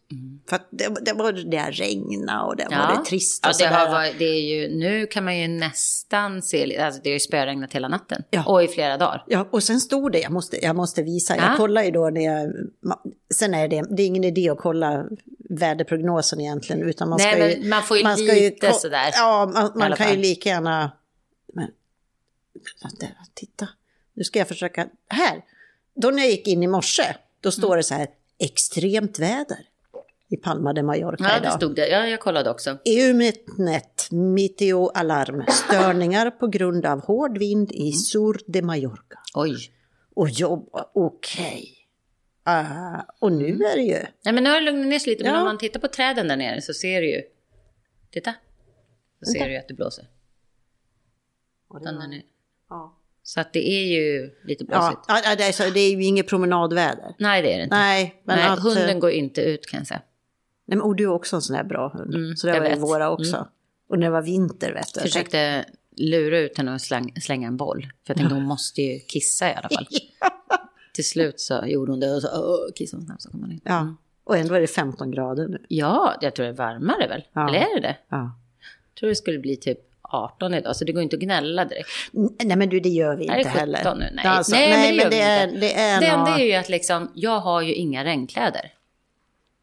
[SPEAKER 1] för att det, det var det här regna och det var det trist och
[SPEAKER 2] ja, det, har
[SPEAKER 1] där.
[SPEAKER 2] varit, det är ju, nu kan man ju nästan se, alltså det har ju spöregnat hela natten.
[SPEAKER 1] Ja.
[SPEAKER 2] Och i flera dagar.
[SPEAKER 1] Ja, och sen stod det, jag måste, jag måste visa,
[SPEAKER 2] Ja.
[SPEAKER 1] jag kollar ju då när jag, sen är det, det är ingen idé att kolla väderprognosen egentligen, utan man
[SPEAKER 2] Nej,
[SPEAKER 1] ska ju...
[SPEAKER 2] men man får ju
[SPEAKER 1] ska
[SPEAKER 2] lite
[SPEAKER 1] ko-
[SPEAKER 2] sådär,
[SPEAKER 1] Ja, man, man kan ju lika gärna... Men, titta, nu ska jag försöka, här, då när jag gick in i morse, då står
[SPEAKER 2] Mm.
[SPEAKER 1] det så här, extremt väder i Palma de Mallorca
[SPEAKER 2] Ja, det
[SPEAKER 1] idag.
[SPEAKER 2] stod det. Ja, jag kollade också.
[SPEAKER 1] EU-Metnet, meteoalarm, störningar på grund av hård vind i Sur de Mallorca.
[SPEAKER 2] Oj.
[SPEAKER 1] Och jobba, okej. Ah, och nu är det ju...
[SPEAKER 2] Nej, men nu har det lugnat ner sig lite. Men
[SPEAKER 1] Ja.
[SPEAKER 2] om man tittar på träden där nere så ser du ju. Titta. Så ser du ju att det blåser. Den där nere.
[SPEAKER 1] Ja,
[SPEAKER 2] Så att det är ju lite blåsigt.
[SPEAKER 1] ja det, är så, det är ju inget promenadväder.
[SPEAKER 2] Nej, det är det inte.
[SPEAKER 1] Nej, men
[SPEAKER 2] Nej,
[SPEAKER 1] att...
[SPEAKER 2] hunden
[SPEAKER 1] eh,
[SPEAKER 2] går inte ut kan jag säga.
[SPEAKER 1] Nej, men, och du är också en sån här bra hund.
[SPEAKER 2] Mm,
[SPEAKER 1] så det
[SPEAKER 2] jag
[SPEAKER 1] var ju
[SPEAKER 2] vet. Mm.
[SPEAKER 1] våra också. Och när det var vinter vet du.
[SPEAKER 2] Försökte lura ut henne och släng, slänga en boll. För jag tänkte hon måste ju kissa i alla fall. Till slut så gjorde hon det och så kissade hon snabbt så kom hon in.
[SPEAKER 1] Ja, och ändå är det 15 grader nu.
[SPEAKER 2] Ja, jag tror det är varmare väl?
[SPEAKER 1] Ja.
[SPEAKER 2] Eller är det det?
[SPEAKER 1] Ja.
[SPEAKER 2] Jag tror det skulle bli typ 18 idag, så det går inte att gnälla direkt.
[SPEAKER 1] Nej men du, det gör vi
[SPEAKER 2] Nej,
[SPEAKER 1] inte
[SPEAKER 2] det är 17
[SPEAKER 1] heller.
[SPEAKER 2] nu. Nej,
[SPEAKER 1] Alltså,
[SPEAKER 2] nej, men det gör
[SPEAKER 1] men det är,
[SPEAKER 2] inte.
[SPEAKER 1] det är
[SPEAKER 2] Det enda är ju att liksom, jag har ju inga regnkläder.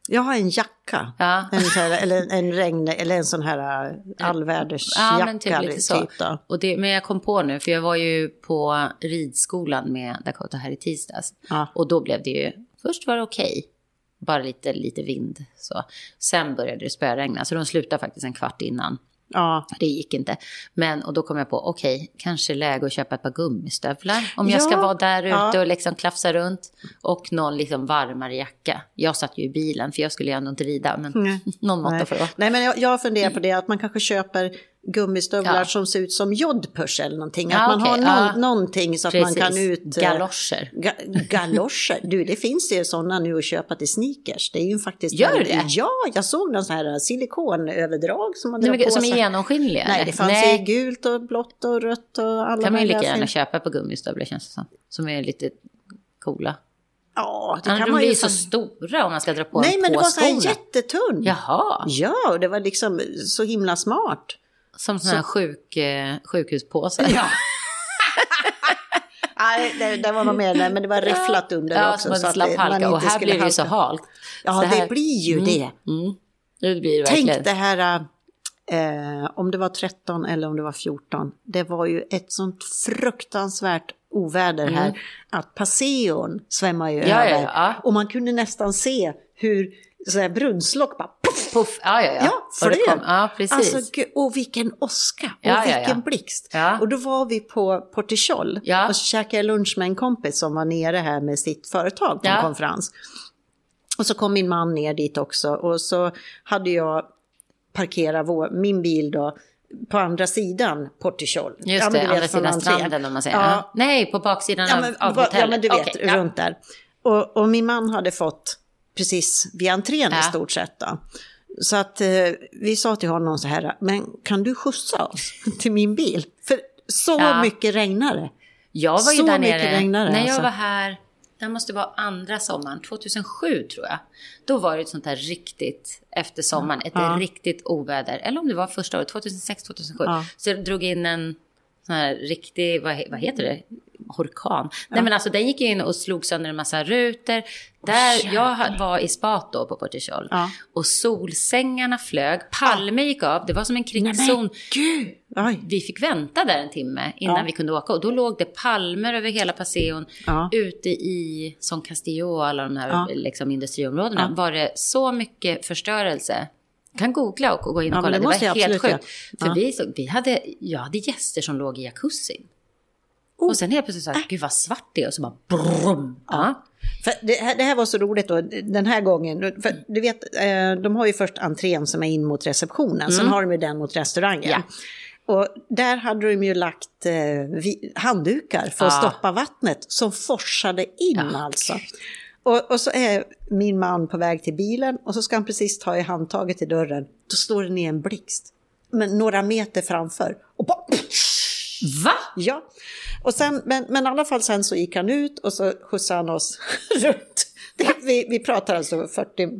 [SPEAKER 1] Jag har en jacka.
[SPEAKER 2] Ja.
[SPEAKER 1] En, så här, eller en regn, eller en sån här äh, allvädersjacka.
[SPEAKER 2] Ja, men typ lite så.
[SPEAKER 1] Typ då.
[SPEAKER 2] Och det, men jag kom på nu, för jag var ju på ridskolan med Dakota här i tisdags.
[SPEAKER 1] Ja.
[SPEAKER 2] Och då blev det ju, först var det okej. Bara lite, lite vind. Så. Sen började det spöregna, så de slutade faktiskt en kvart innan.
[SPEAKER 1] Ja.
[SPEAKER 2] Det gick inte. Men, och då kom jag på, okej, kanske läge att köpa ett par gummistövlar. Om jag ska
[SPEAKER 1] Ja,
[SPEAKER 2] vara där ute
[SPEAKER 1] ja.
[SPEAKER 2] och liksom klafsa runt. Och någon liksom varmare jacka. Jag satt ju i bilen, för jag skulle ju ändå inte rida. Men
[SPEAKER 1] Nej.
[SPEAKER 2] någon måtta får det.
[SPEAKER 1] Nej, men jag, jag funderar på det att man kanske köper gummistövlar
[SPEAKER 2] Ja.
[SPEAKER 1] som ser ut som jodpush eller någonting.
[SPEAKER 2] Ja,
[SPEAKER 1] att man
[SPEAKER 2] okej,
[SPEAKER 1] har någon,
[SPEAKER 2] ja.
[SPEAKER 1] någonting så att man kan ut... eh,
[SPEAKER 2] Galoscher.
[SPEAKER 1] Ga galoscher, du det finns ju sådana nu att köpa till sneakers. Det är ju faktiskt...
[SPEAKER 2] Gör det?
[SPEAKER 1] Ja, jag såg någon sån här silikonöverdrag som man drar på
[SPEAKER 2] som är genomskinliga?
[SPEAKER 1] Nej, det fanns
[SPEAKER 2] Nej.
[SPEAKER 1] i gult och blått och rött och alla
[SPEAKER 2] kan man ju
[SPEAKER 1] möjliga
[SPEAKER 2] lika gärna
[SPEAKER 1] fin-
[SPEAKER 2] köpa på gummistövlar känns det som. Som är lite coola.
[SPEAKER 1] Ja, det kan
[SPEAKER 2] de
[SPEAKER 1] man
[SPEAKER 2] blir
[SPEAKER 1] ju...
[SPEAKER 2] ju så
[SPEAKER 1] fan-
[SPEAKER 2] stora om man ska dra på
[SPEAKER 1] Nej,
[SPEAKER 2] en
[SPEAKER 1] men det var så här jättetunn.
[SPEAKER 2] Jaha,
[SPEAKER 1] Ja, och det var liksom så himla smart.
[SPEAKER 2] Som sån här sjuk, eh, sjukhuspåse.
[SPEAKER 1] Ja. Nej, det, det var nog mer det, men det var rifflat under
[SPEAKER 2] ja,
[SPEAKER 1] också. så att det- man.
[SPEAKER 2] Och här blir det ju så halt.
[SPEAKER 1] Ja,
[SPEAKER 2] Så här-
[SPEAKER 1] det blir ju det.
[SPEAKER 2] Mm. Det blir det
[SPEAKER 1] Tänk det här, eh, om det var 13 eller om det var 14. Det var ju ett sånt fruktansvärt oväder här. Att Passeon svämmade ju
[SPEAKER 2] Mm. Ja, ja,
[SPEAKER 1] över.
[SPEAKER 2] ja.
[SPEAKER 1] Och man kunde nästan se hur så här, brunnslock bara poff,
[SPEAKER 2] Puff. Ja, ja, ja.
[SPEAKER 1] Ja,
[SPEAKER 2] kom- Ja, precis.
[SPEAKER 1] Alltså, och vilken åska och
[SPEAKER 2] Ja,
[SPEAKER 1] vilken
[SPEAKER 2] ja.
[SPEAKER 1] blixt. Och då var vi på Portichol och så käkade jag lunch med en kompis som var nere här med sitt företag på en konferens. Och så kom min man ner dit också och så hade jag parkerat vår, min bil då på andra sidan Portichol.
[SPEAKER 2] Just det, andra sidan stranden om man säger.
[SPEAKER 1] Ja.
[SPEAKER 2] Nej, på baksidan
[SPEAKER 1] Ja
[SPEAKER 2] av,
[SPEAKER 1] men,
[SPEAKER 2] av
[SPEAKER 1] va-
[SPEAKER 2] hotellet.
[SPEAKER 1] ja, men du vet,
[SPEAKER 2] ja.
[SPEAKER 1] runt där. Och, och min man hade fått precis vid entrén i
[SPEAKER 2] Ja.
[SPEAKER 1] stort sett. Då. Så att eh, vi sa till honom så här, men kan du skjutsa oss till min bil? För så
[SPEAKER 2] Ja.
[SPEAKER 1] mycket regnar det.
[SPEAKER 2] Jag var ju
[SPEAKER 1] Så
[SPEAKER 2] där
[SPEAKER 1] mycket
[SPEAKER 2] nere,
[SPEAKER 1] regnade,
[SPEAKER 2] när jag
[SPEAKER 1] alltså.
[SPEAKER 2] var här, det måste vara andra sommaren, 2007 tror jag. Då var det ett sånt här riktigt, efter sommaren, ett
[SPEAKER 1] Ja.
[SPEAKER 2] riktigt oväder. Eller om det var första året, 2006, 2007.
[SPEAKER 1] Ja.
[SPEAKER 2] Så jag drog in en sån här riktig, vad, vad heter det? Orkan. Nej men alltså den gick in och slog sönder en massa rutor. Där, jag ha- var i spat då på Portichol.
[SPEAKER 1] Ja.
[SPEAKER 2] Och solsängarna flög, Palme gick av, det var som en krigszon. Vi fick vänta där en timme innan
[SPEAKER 1] Ja.
[SPEAKER 2] vi kunde åka. Och då låg det palmer över hela Passeon.
[SPEAKER 1] Ja.
[SPEAKER 2] Ute i Son Castillo och alla de här
[SPEAKER 1] Ja.
[SPEAKER 2] liksom, industriområdena.
[SPEAKER 1] Ja.
[SPEAKER 2] Var det så mycket förstörelse. Jag kan googla och gå in och
[SPEAKER 1] Ja,
[SPEAKER 2] kolla.
[SPEAKER 1] det
[SPEAKER 2] Det, var
[SPEAKER 1] jag
[SPEAKER 2] helt sjukt. För vi, så, vi hade, jag hade gäster som låg i jacuzzin.
[SPEAKER 1] Oh.
[SPEAKER 2] Och sen helt plötsligt så här, gud vad svart det är. Och så bara brum. Ja.
[SPEAKER 1] För det, här, det här var så roligt då, den här gången. För du vet, eh, de har ju först entrén som är in mot receptionen, sen har de ju den mot restaurangen.
[SPEAKER 2] Ja.
[SPEAKER 1] Och där hade de ju lagt eh, handdukar för att
[SPEAKER 2] Ja.
[SPEAKER 1] stoppa vattnet som forsade in
[SPEAKER 2] Ja,
[SPEAKER 1] alltså. Och, och så är min man på väg till bilen och så ska han precis ta i handtaget till dörren. Då står det ner en blixt. Men några meter framför. Och bara...
[SPEAKER 2] Va?
[SPEAKER 1] Ja, och sen, men, men i alla fall sen så gick han ut och så skjutsade han oss runt. Det, vi, vi pratar alltså 40-30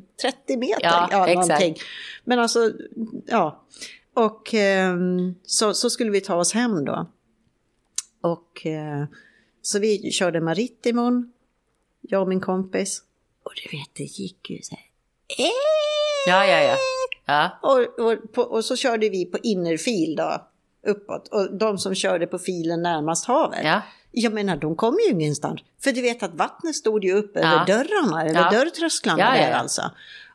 [SPEAKER 1] meter,
[SPEAKER 2] Ja,
[SPEAKER 1] ja,
[SPEAKER 2] exakt.
[SPEAKER 1] någonting. Men alltså, ja. Och ehm, så, så skulle vi ta oss hem då. Och eh, så vi körde Maritimon, jag och min kompis. Och du vet, det gick ju så här.
[SPEAKER 2] Ja, ja, ja. ja.
[SPEAKER 1] Och, och, på, och så körde vi på innerfil då, uppåt. Och de som körde på filen närmast havet.
[SPEAKER 2] Ja.
[SPEAKER 1] Jag menar, de kom ju ingenstans. För du vet att vattnet stod ju upp
[SPEAKER 2] Ja.
[SPEAKER 1] över dörrarna, över
[SPEAKER 2] Ja.
[SPEAKER 1] dörrtrösklarna
[SPEAKER 2] Ja,
[SPEAKER 1] där alltså.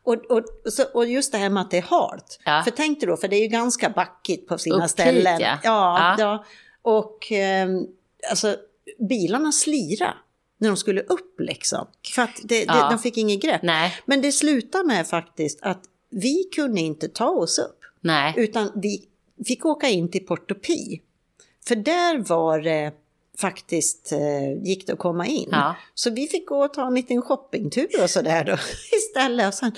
[SPEAKER 1] Och, och, och så, och just det här med att det är halt. För tänk dig då, för det är ju ganska backigt på sina
[SPEAKER 2] Upp hit,
[SPEAKER 1] ställen.
[SPEAKER 2] ja.
[SPEAKER 1] Ja. Och ehm, alltså, bilarna slira när de skulle upp liksom. För att det, det, de fick inget grepp.
[SPEAKER 2] Nej,
[SPEAKER 1] Men det slutade med faktiskt att vi kunde inte ta oss upp.
[SPEAKER 2] nej.
[SPEAKER 1] Utan vi fick åka in till Portopi. För där var det faktiskt, eh, gick det att komma in.
[SPEAKER 2] Ja.
[SPEAKER 1] Så vi fick gå och ta en liten shoppingtur och sådär då istället. Och, sen,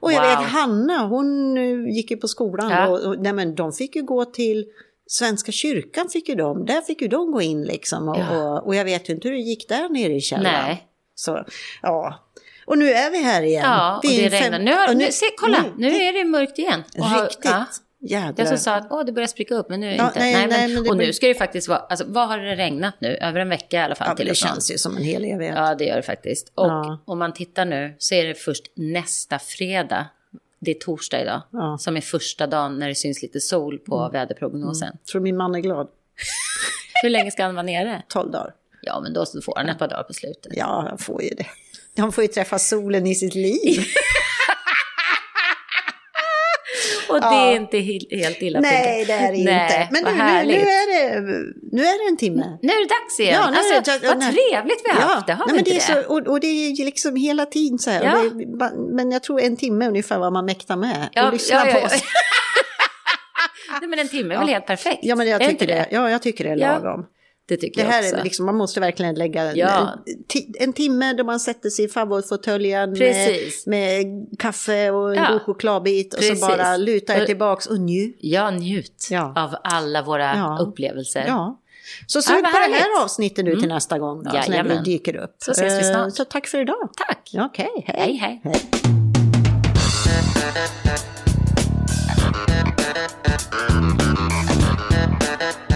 [SPEAKER 1] och jag
[SPEAKER 2] Wow.
[SPEAKER 1] vet Hanna, hon eh, gick ju på skolan
[SPEAKER 2] Ja.
[SPEAKER 1] och, och nej, men de fick ju gå till Svenska kyrkan fick ju de, där fick ju de gå in liksom. Och,
[SPEAKER 2] Ja.
[SPEAKER 1] och, och jag vet ju inte hur det gick där nere i källaren.
[SPEAKER 2] Nej.
[SPEAKER 1] Så, ja. Och nu är vi här igen.
[SPEAKER 2] Ja, och det regnar. Nu, har, nu, se, kolla,
[SPEAKER 1] nu-
[SPEAKER 2] nu är det mörkt igen. Och
[SPEAKER 1] Riktigt. Jädrar.
[SPEAKER 2] Jag som sa att Åh, det börjar spricka upp, men nu är
[SPEAKER 1] Ja,
[SPEAKER 2] inte.
[SPEAKER 1] nej,
[SPEAKER 2] Nej,
[SPEAKER 1] nej, men
[SPEAKER 2] och nu ska det faktiskt vara, alltså vad har det regnat nu? Över en vecka i alla fall
[SPEAKER 1] ja,
[SPEAKER 2] till
[SPEAKER 1] det känns ju som en hel evighet.
[SPEAKER 2] Ja, det gör det faktiskt. Och
[SPEAKER 1] Ja.
[SPEAKER 2] om man tittar nu så är det först nästa fredag, det är torsdag idag,
[SPEAKER 1] Ja. Mm.
[SPEAKER 2] som är första dagen när det syns lite sol på väderprognosen.
[SPEAKER 1] Tror min man är glad.
[SPEAKER 2] Hur länge ska han vara nere?
[SPEAKER 1] 12 dagar.
[SPEAKER 2] Ja, men då får han ett par dagar på slutet.
[SPEAKER 1] Ja, han får ju det. Han får ju träffa solen i sitt liv.
[SPEAKER 2] Och det är inte he- helt illa
[SPEAKER 1] Nej, det är det inte. Men nu, nu, är det, nu är det en timme.
[SPEAKER 2] Nu är det dags igen.
[SPEAKER 1] Ja,
[SPEAKER 2] alltså,
[SPEAKER 1] det-
[SPEAKER 2] vad
[SPEAKER 1] nej.
[SPEAKER 2] trevligt vi har haft. Det har
[SPEAKER 1] nej,
[SPEAKER 2] vi
[SPEAKER 1] det
[SPEAKER 2] inte
[SPEAKER 1] är
[SPEAKER 2] det.
[SPEAKER 1] så, och, och det är liksom hela tiden så här.
[SPEAKER 2] Ja.
[SPEAKER 1] Det, men jag tror en timme ungefär vad man mäktar med.
[SPEAKER 2] Ja,
[SPEAKER 1] och lyssna
[SPEAKER 2] ja, ja,
[SPEAKER 1] på oss.
[SPEAKER 2] Nej, men en timme är väl helt perfekt?
[SPEAKER 1] Ja, men jag tycker det. Ja, jag tycker det är lagom.
[SPEAKER 2] Det tycker
[SPEAKER 1] det här jag
[SPEAKER 2] också.
[SPEAKER 1] Är liksom, man måste verkligen lägga
[SPEAKER 2] ja.
[SPEAKER 1] en, en, timme då man sätter sig i favoritfåtöljen med, med, kaffe och en
[SPEAKER 2] ja.
[SPEAKER 1] god chokladbit och
[SPEAKER 2] Precis.
[SPEAKER 1] så bara lutar
[SPEAKER 2] jag
[SPEAKER 1] tillbaks och njut.
[SPEAKER 2] Ja, njut
[SPEAKER 1] ja.
[SPEAKER 2] av alla våra upplevelser.
[SPEAKER 1] Så sug
[SPEAKER 2] ah,
[SPEAKER 1] på det här avsnittet nu till mm. nästa gång då, så när
[SPEAKER 2] det
[SPEAKER 1] dyker upp.
[SPEAKER 2] Så ses vi
[SPEAKER 1] eh,
[SPEAKER 2] snart.
[SPEAKER 1] Så tack för idag.
[SPEAKER 2] Tack.
[SPEAKER 1] Okej, okay, hej. hej,
[SPEAKER 2] hej. hej.